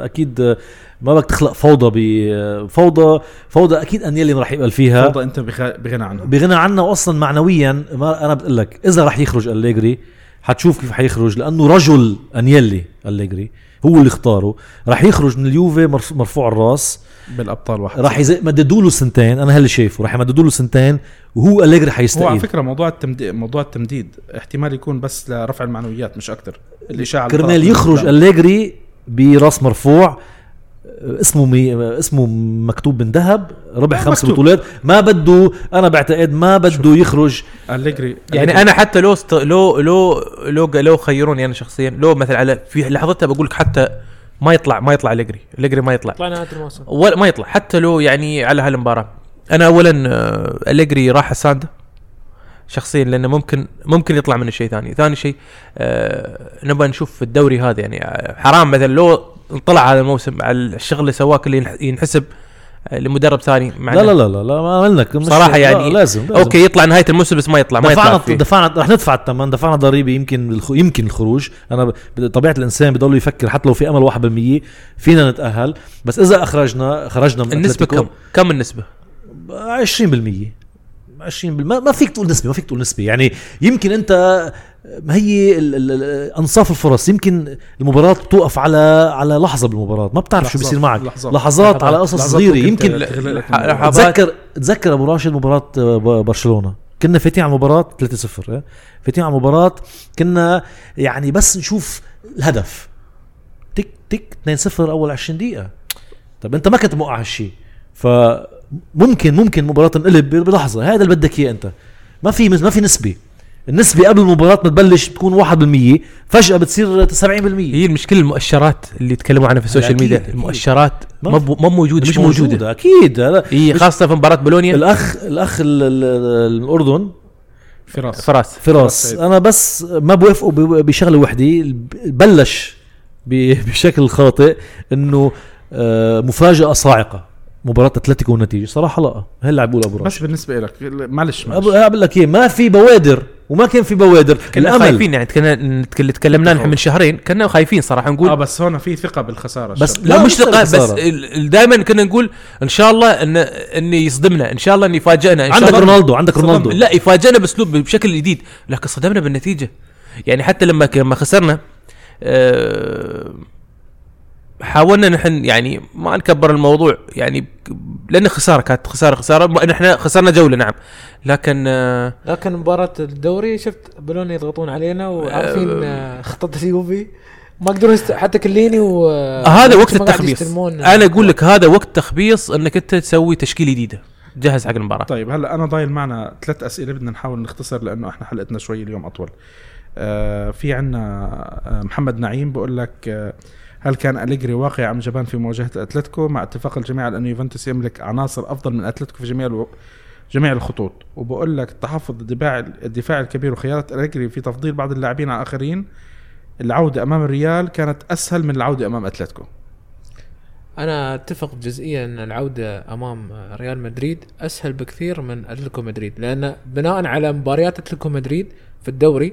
أكيد ما بدك تخلق فوضى بفوضى فوضى أكيد أنيلي راح يقبل فيها.
فوضى أنت بغ- بغنى عنها.
بغنى عنها واصلا معنويا ما أنا بقول لك إذا راح يخرج أليجري حتشوف كيف حيخرج لأنه رجل أنيلي أليجري. هو اللي اختاره. راح يخرج من اليوفي مرف- مرفوع الراس.
بالأبطال واحد
راح يز- يمددوا له سنتين أنا هاللي شايفه. راح يمددوا له سنتين وهو أليجري
هو على
حيستقيل
فكرة موضوع التمديد موضوع التمديد احتمال يكون بس لرفع المعنويات مش أكثر الإشاعة
كرمال يخرج
قدام.
أليجري برأس مرفوع. اسمه مي اسمه مكتوب من ذهب ربح خمس
مكتوب.
بطولات. ما بده أنا بعتقد ما بده يخرج.
أليجري
يعني أنا حتى لو است... لو لو لو لو خيروني أنا شخصيا لو مثلا على في لحظتها بقول لك حتى ما يطلع ما يطلع أليجري. أليجري ما يطلع.
طلع نهاية الموسم.
ولا ما يطلع. حتى لو يعني على هالمباراة. أنا اولا آه، أليجري راح ساندا شخصيا لأنه ممكن ممكن يطلع منه شيء ثاني. ثاني شيء آه نبغى نشوف في الدوري هذا يعني آه، حرام. مثلا لو طلع هذا الموسم على الشغل اللي سواه كله ينح- ينحسب آه، لمدرب ثاني مع
لا لا لا لا, لا ما مش-
صراحة
لا،
يعني
لازم, لازم.
أوكي يطلع نهاية الموسم بس ما يطلع ما يطلع
دفعنا
فيه.
دفعنا رح ندفع الثمن دفعنا ضريبة يمكن الخ... يمكن الخروج. أنا ب... طبيعة الإنسان بضل يفكر حتى لو في أمل 1% فينا نتأهل. بس إذا أخرجنا خرجنا من النسبة
كم؟ كم النسبة؟
20% 20% ما ما فيك تقول نسبة ما فيك تقول نسبة. يعني يمكن أنت ما هي ال- ال- أنصاف الفرص؟ يمكن المباراة بتوقف على على لحظة بالمباراة ما بتعرف شو بيصير معك.
لحظات.
لحظات, على قصص
صغيرة.
يمكن. تذكر تذكر ابو راشد مباراة ب- برشلونة. كنا فاتين على المباراة 3-0 إيه؟ فاتين على المباراة كنا يعني بس نشوف الهدف. تك تك 2-0 أول 20 دقيقة. طب أنت ما كنت موقع هالشيء. فممكن ممكن المباراه تنقلب بلحظة. هذا اللي بدك إياه أنت. ما في ما في نسبة. النسبة قبل المباراة ما تبلش بتكون 1% فجأة بتصير 70%
هي المشكلة المؤشرات اللي يتكلموا عنها في ال social
أكيد،
ميديا.
أكيد.
المؤشرات
ما
موجودة
مش
مش موجودة.
أكيد. لا
هي خاصة في مباراة بولونيا.
الاخ الأخ ال- ال- الأردن.
فراس.
فراس.
فراس. أنا بس ما بوافقه ب- بشغلة وحدة. بلش بشكل خاطئ إنه آه، مفاجأة مباراة أتلتيكو والنتيجة. صراحة لا. هي اللي عم بقول ابو
بس
راشد
بالنسبة لك معلش
أبو-
معلش
بقول لك إيه ما في بوادر وما كان في بوادر
كنا
الأمل.
خايفين يعني كنا تكلمنا نحن من شهرين كنا خايفين صراحة نقول
آه بس هون في ثقة بالخسارة.
بس.
لا,
لا،
مش ثقة بس. دائما كنا نقول إن شاء الله ان إن يصدمنا إن شاء الله إن يفاجئنا إن شاء
عندك
الله
رونالدو عندك رونالدو.
لا يفاجئنا بأسلوب بشكل جديد لكن صدمنا بالنتيجة. يعني حتى لما لما خسرنا آه، حاولنا نحن يعني ما نكبر الموضوع يعني لأن خسارة كانت خسارة خسارة ما- إحنا خسرنا جولة نعم لكن آه،
لكن مباراة الدوري شفت بلون يضغطون علينا وعارفين
أه.
آه، خطة اليوفي ما يقدرون. حتى كليني و
هذا وقت التخبيص أنا أقول لك هذا وقت تخبيص إنك أنت تسوي تشكيلة جديدة جهز حق المباراة
طيب هلا أنا ضايل معنا ثلاث أسئلة بدنا نحاول نختصر لأنه إحنا حلقتنا شوي اليوم أطول آه في عنا آه محمد نعيم بقول لك آه هل كان أليجري واقعي أم جبان في مواجهة أتلتيكو؟ مع اتفاق الجميع على انه يوفنتوس يملك عناصر أفضل من أتلتيكو في جميع ألو... جميع الخطوط. وبقول لك التحفظ الدفاع الدفاع الكبير وخيارات أليجري في تفضيل بعض اللاعبين على اخرين العودة أمام الريال كانت أسهل من العودة أمام أتلتيكو.
أنا أتفق جزئيا أن العودة أمام ريال مدريد أسهل بكثير من أتلتيكو مدريد. لأن بناء على مباريات أتلتيكو مدريد في الدوري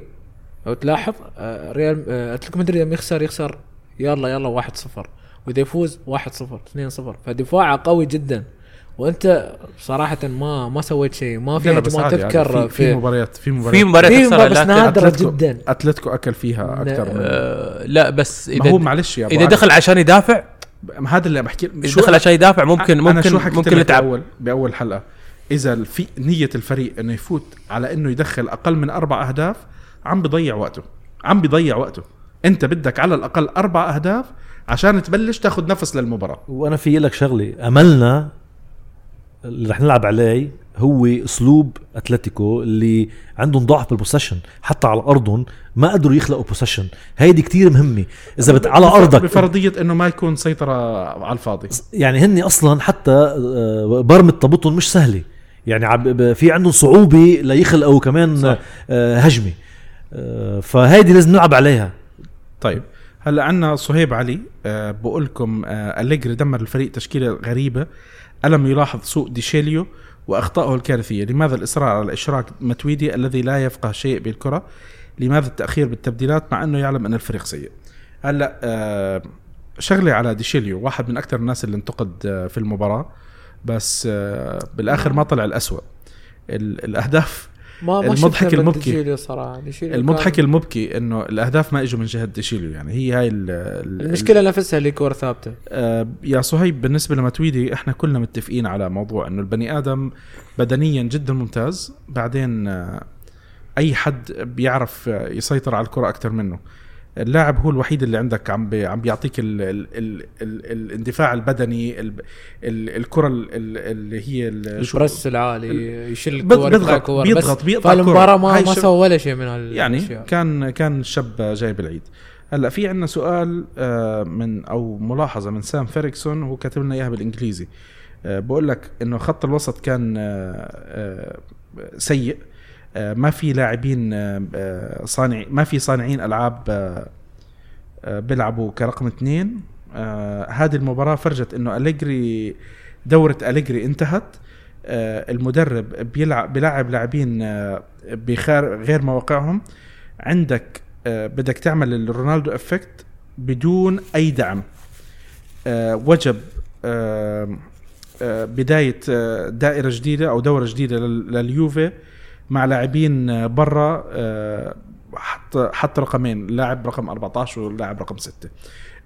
لو تلاحظ آه، ريال آه، أتلتيكو مدريد لما يخسر يخسر يلا يلا 1-0 وإذا يفوز 1-0 2-0 فدفاعه قوي جدا. وأنت صراحة ما ما سويت شيء ما في ما. تذكر
في, في مباريات في مباريات.
في مباريات
في مباراة بس
أتلتيكو-
جدا.
أتلتيكو أكل فيها أكثر من
آه لا بس
ما
إذا
هو معلش يا إذا.
دخل عشان يدافع
ما هذا اللي بحكي
إذا دخل عشان يدافع ممكن
أنا
ممكن
شو حكيت
ممكن
لك
نتعب.
باول بأول حلقة؟ إذا في نية الفريق إنه يفوت على إنه يدخل أقل من أربع أهداف عم بضيع وقته. عم بضيع وقته. انت بدك على الأقل أربع أهداف عشان تبلش تاخذ نفس للمباراة.
وأنا في لك شغلة. أملنا اللي رح نلعب عليه هو أسلوب أتلتيكو اللي عندهم ضعف بال possession حتى على أرضهم ما قدروا يخلقوا possession هيدي كتير مهمة. إذا بت على ارضك
بفرضية إنه ما يكون سيطرة على الفاضي.
يعني هن أصلا حتى آه، برمة طابتهم مش سهلة. يعني في عندهم صعوبة ليخلقوا كمان
صح.
آه، هجمة. آه، فهيدي لازم نلعب عليها.
طيب هلا عندنا صهيب علي أه بقول لكم أه أليجري دمر الفريق تشكيلة غريبة ألم يلاحظ سوء ديشيليو واخطائه الكارثية لماذا الإصرار على إشراك متويدي الذي لا يفقه شيء بالكرة؟ لماذا التأخير بالتبديلات مع أنه يعلم أن الفريق سيء؟ هلا أه شغلة على ديشيليو واحد من أكثر الناس اللي انتقد آه، في المباراة بس بالآخر ما طلع الأسوأ. ال- الأهداف
ما
المضحك المبكي.
صراحة. ديشيليو
المضحك
كان-
المبكي إنه الأهداف ما إجوا من جهة ديشيليو يعني هي هاي ال- ال-
المشكلة نفسها اللي كور ثابتة.
آه، يا صهيب بالنسبة لمتويدي إحنا كلنا متفقين على موضوع إنه البني آدم بدنيا جدا ممتاز بعدين آه، أي حد بيعرف يسيطر على الكرة أكثر منه. اللاعب هو الوحيد اللي عندك عم بي عم بيعطيك ال ال ال ال الاندفاع البدني ال ال الكرة ال- ال- اللي هي ال
press العالي يشيل الكور
بيضغط-
الكور
بيضغط- بيقطع فالمباراة.
ما ما سوى ولا شيء من هال
يعني كان كان الشاب جايب العيد هلأ في عندنا سؤال آه، من أو ملاحظة من سام فيريكسون هو كاتب لنا إياها بالإنجليزي. آه، بقول لك إنه خط الوسط كان آه، سيء. ما في لاعبين آه، آه، صانع ما في صانعين ألعاب آه، آه، بيلعبوا كرقم اثنين. آه، هذه المباراة فرجت إنه أليجري دورة أليجري انتهت. آه، المدرب بيلعب بيلعب لاعبين آه، بخار غير مواقعهم. عندك آه، بدك تعمل الرونالدو إفكت بدون أي دعم. آه، وجب آه، آه، بداية آه، دائرة جديدة أو دورة جديدة لل- لليوفي. مع لاعبين آه، برا آه، حط حط رقمين لاعب رقم 14 ولاعب رقم 6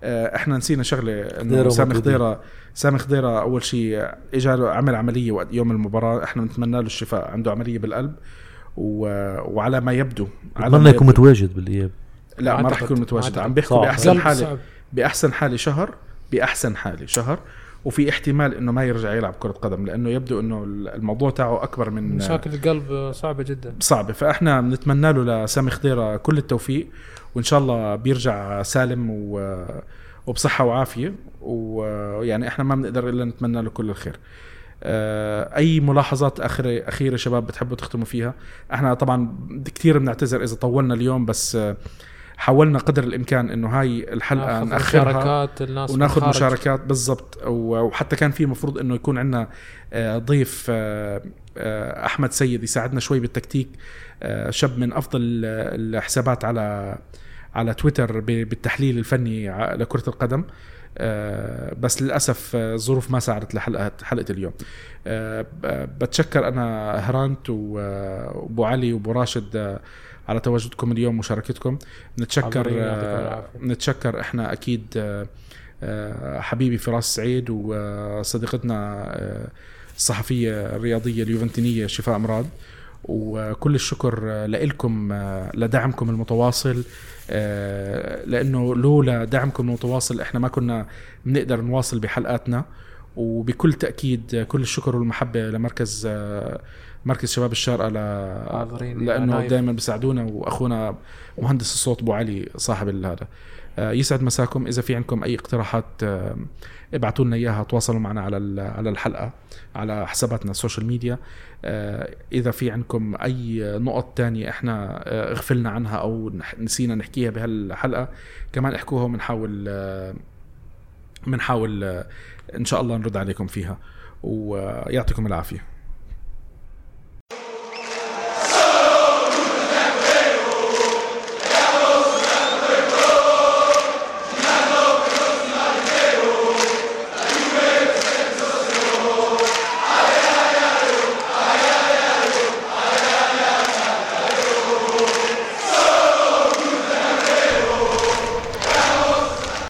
إحنا نسينا شغلة إنه
خضيرة
سامي. خضيرة سامي خضيرة أول شيء اجى له عمل عملية وقت يوم المباراة إحنا بنتمنى له الشفاء عنده عملية بالقلب و... وعلى ما يبدو على ما
يكون متواجد بالإياب
لا ما راح يكون متواجد. عم بيحكوا. بأحسن
حالة.
بأحسن حالة شهر بأحسن حالة شهر وفي احتمال إنه ما يرجع يلعب كرة قدم لأنه يبدو إنه الموضوع تاعه أكبر من
مشاكل القلب صعبة جدا.
صعبة. فإحنا بنتمنى له لسامي خضيرة كل التوفيق وإن شاء الله بيرجع سالم و وبصحة وعافية. ويعني إحنا ما بنقدر إلا نتمنى له كل الخير. آه، أي ملاحظات اخيره أخيرة شباب بتحبوا تختموا فيها؟ إحنا طبعا كثير بنعتذر إذا طولنا اليوم بس آه، حاولنا قدر الإمكان إنه هاي الحلقة
ناخذ مشاركات الناس
وناخذ. مشاركات بالضبط. وحتى كان في مفروض إنه يكون عندنا آه، ضيف آه، آه، أحمد سيد يساعدنا شوي بالتكتيك شاب من أفضل ال- الحسابات على على تويتر بالتحليل الفني لكرة القدم. بس للأسف الظروف ما ساعدت لحلقة حلقة اليوم. بتشكر أنا هرانت وابو علي وأبو راشد على تواجدكم اليوم ومشاركتكم نتشكر آه،. نتشكر إحنا أكيد آه، آه، حبيبي فراس سعيد وصديقتنا آه، الصحفية الرياضية اليوفنتينية شفاء مراد. وكل الشكر آه، لدعمكم المتواصل. لأنه لولا دعمكم المتواصل إحنا ما كنا بنقدر نواصل بحلقاتنا. وبكل تأكيد كل الشكر والمحبة لمركز مركز شباب الشارقه ل...
لأنه.
دائما بيساعدونا وأخونا مهندس الصوت أبو علي صاحب هذا. آه، يسعد مساكم. إذا في عندكم أي اقتراحات آه، ابعتوا لنا إياها تواصلوا معنا على ال- على الحلقة على حساباتنا السوشيال ميديا. آه، إذا في عندكم أي نقط تانية إحنا اغفلنا عنها أو نسينا نحكيها بهالحلقة كمان احكوها وبنحاول بنحاول إن شاء الله نرد عليكم فيها. ويعطيكم العافية.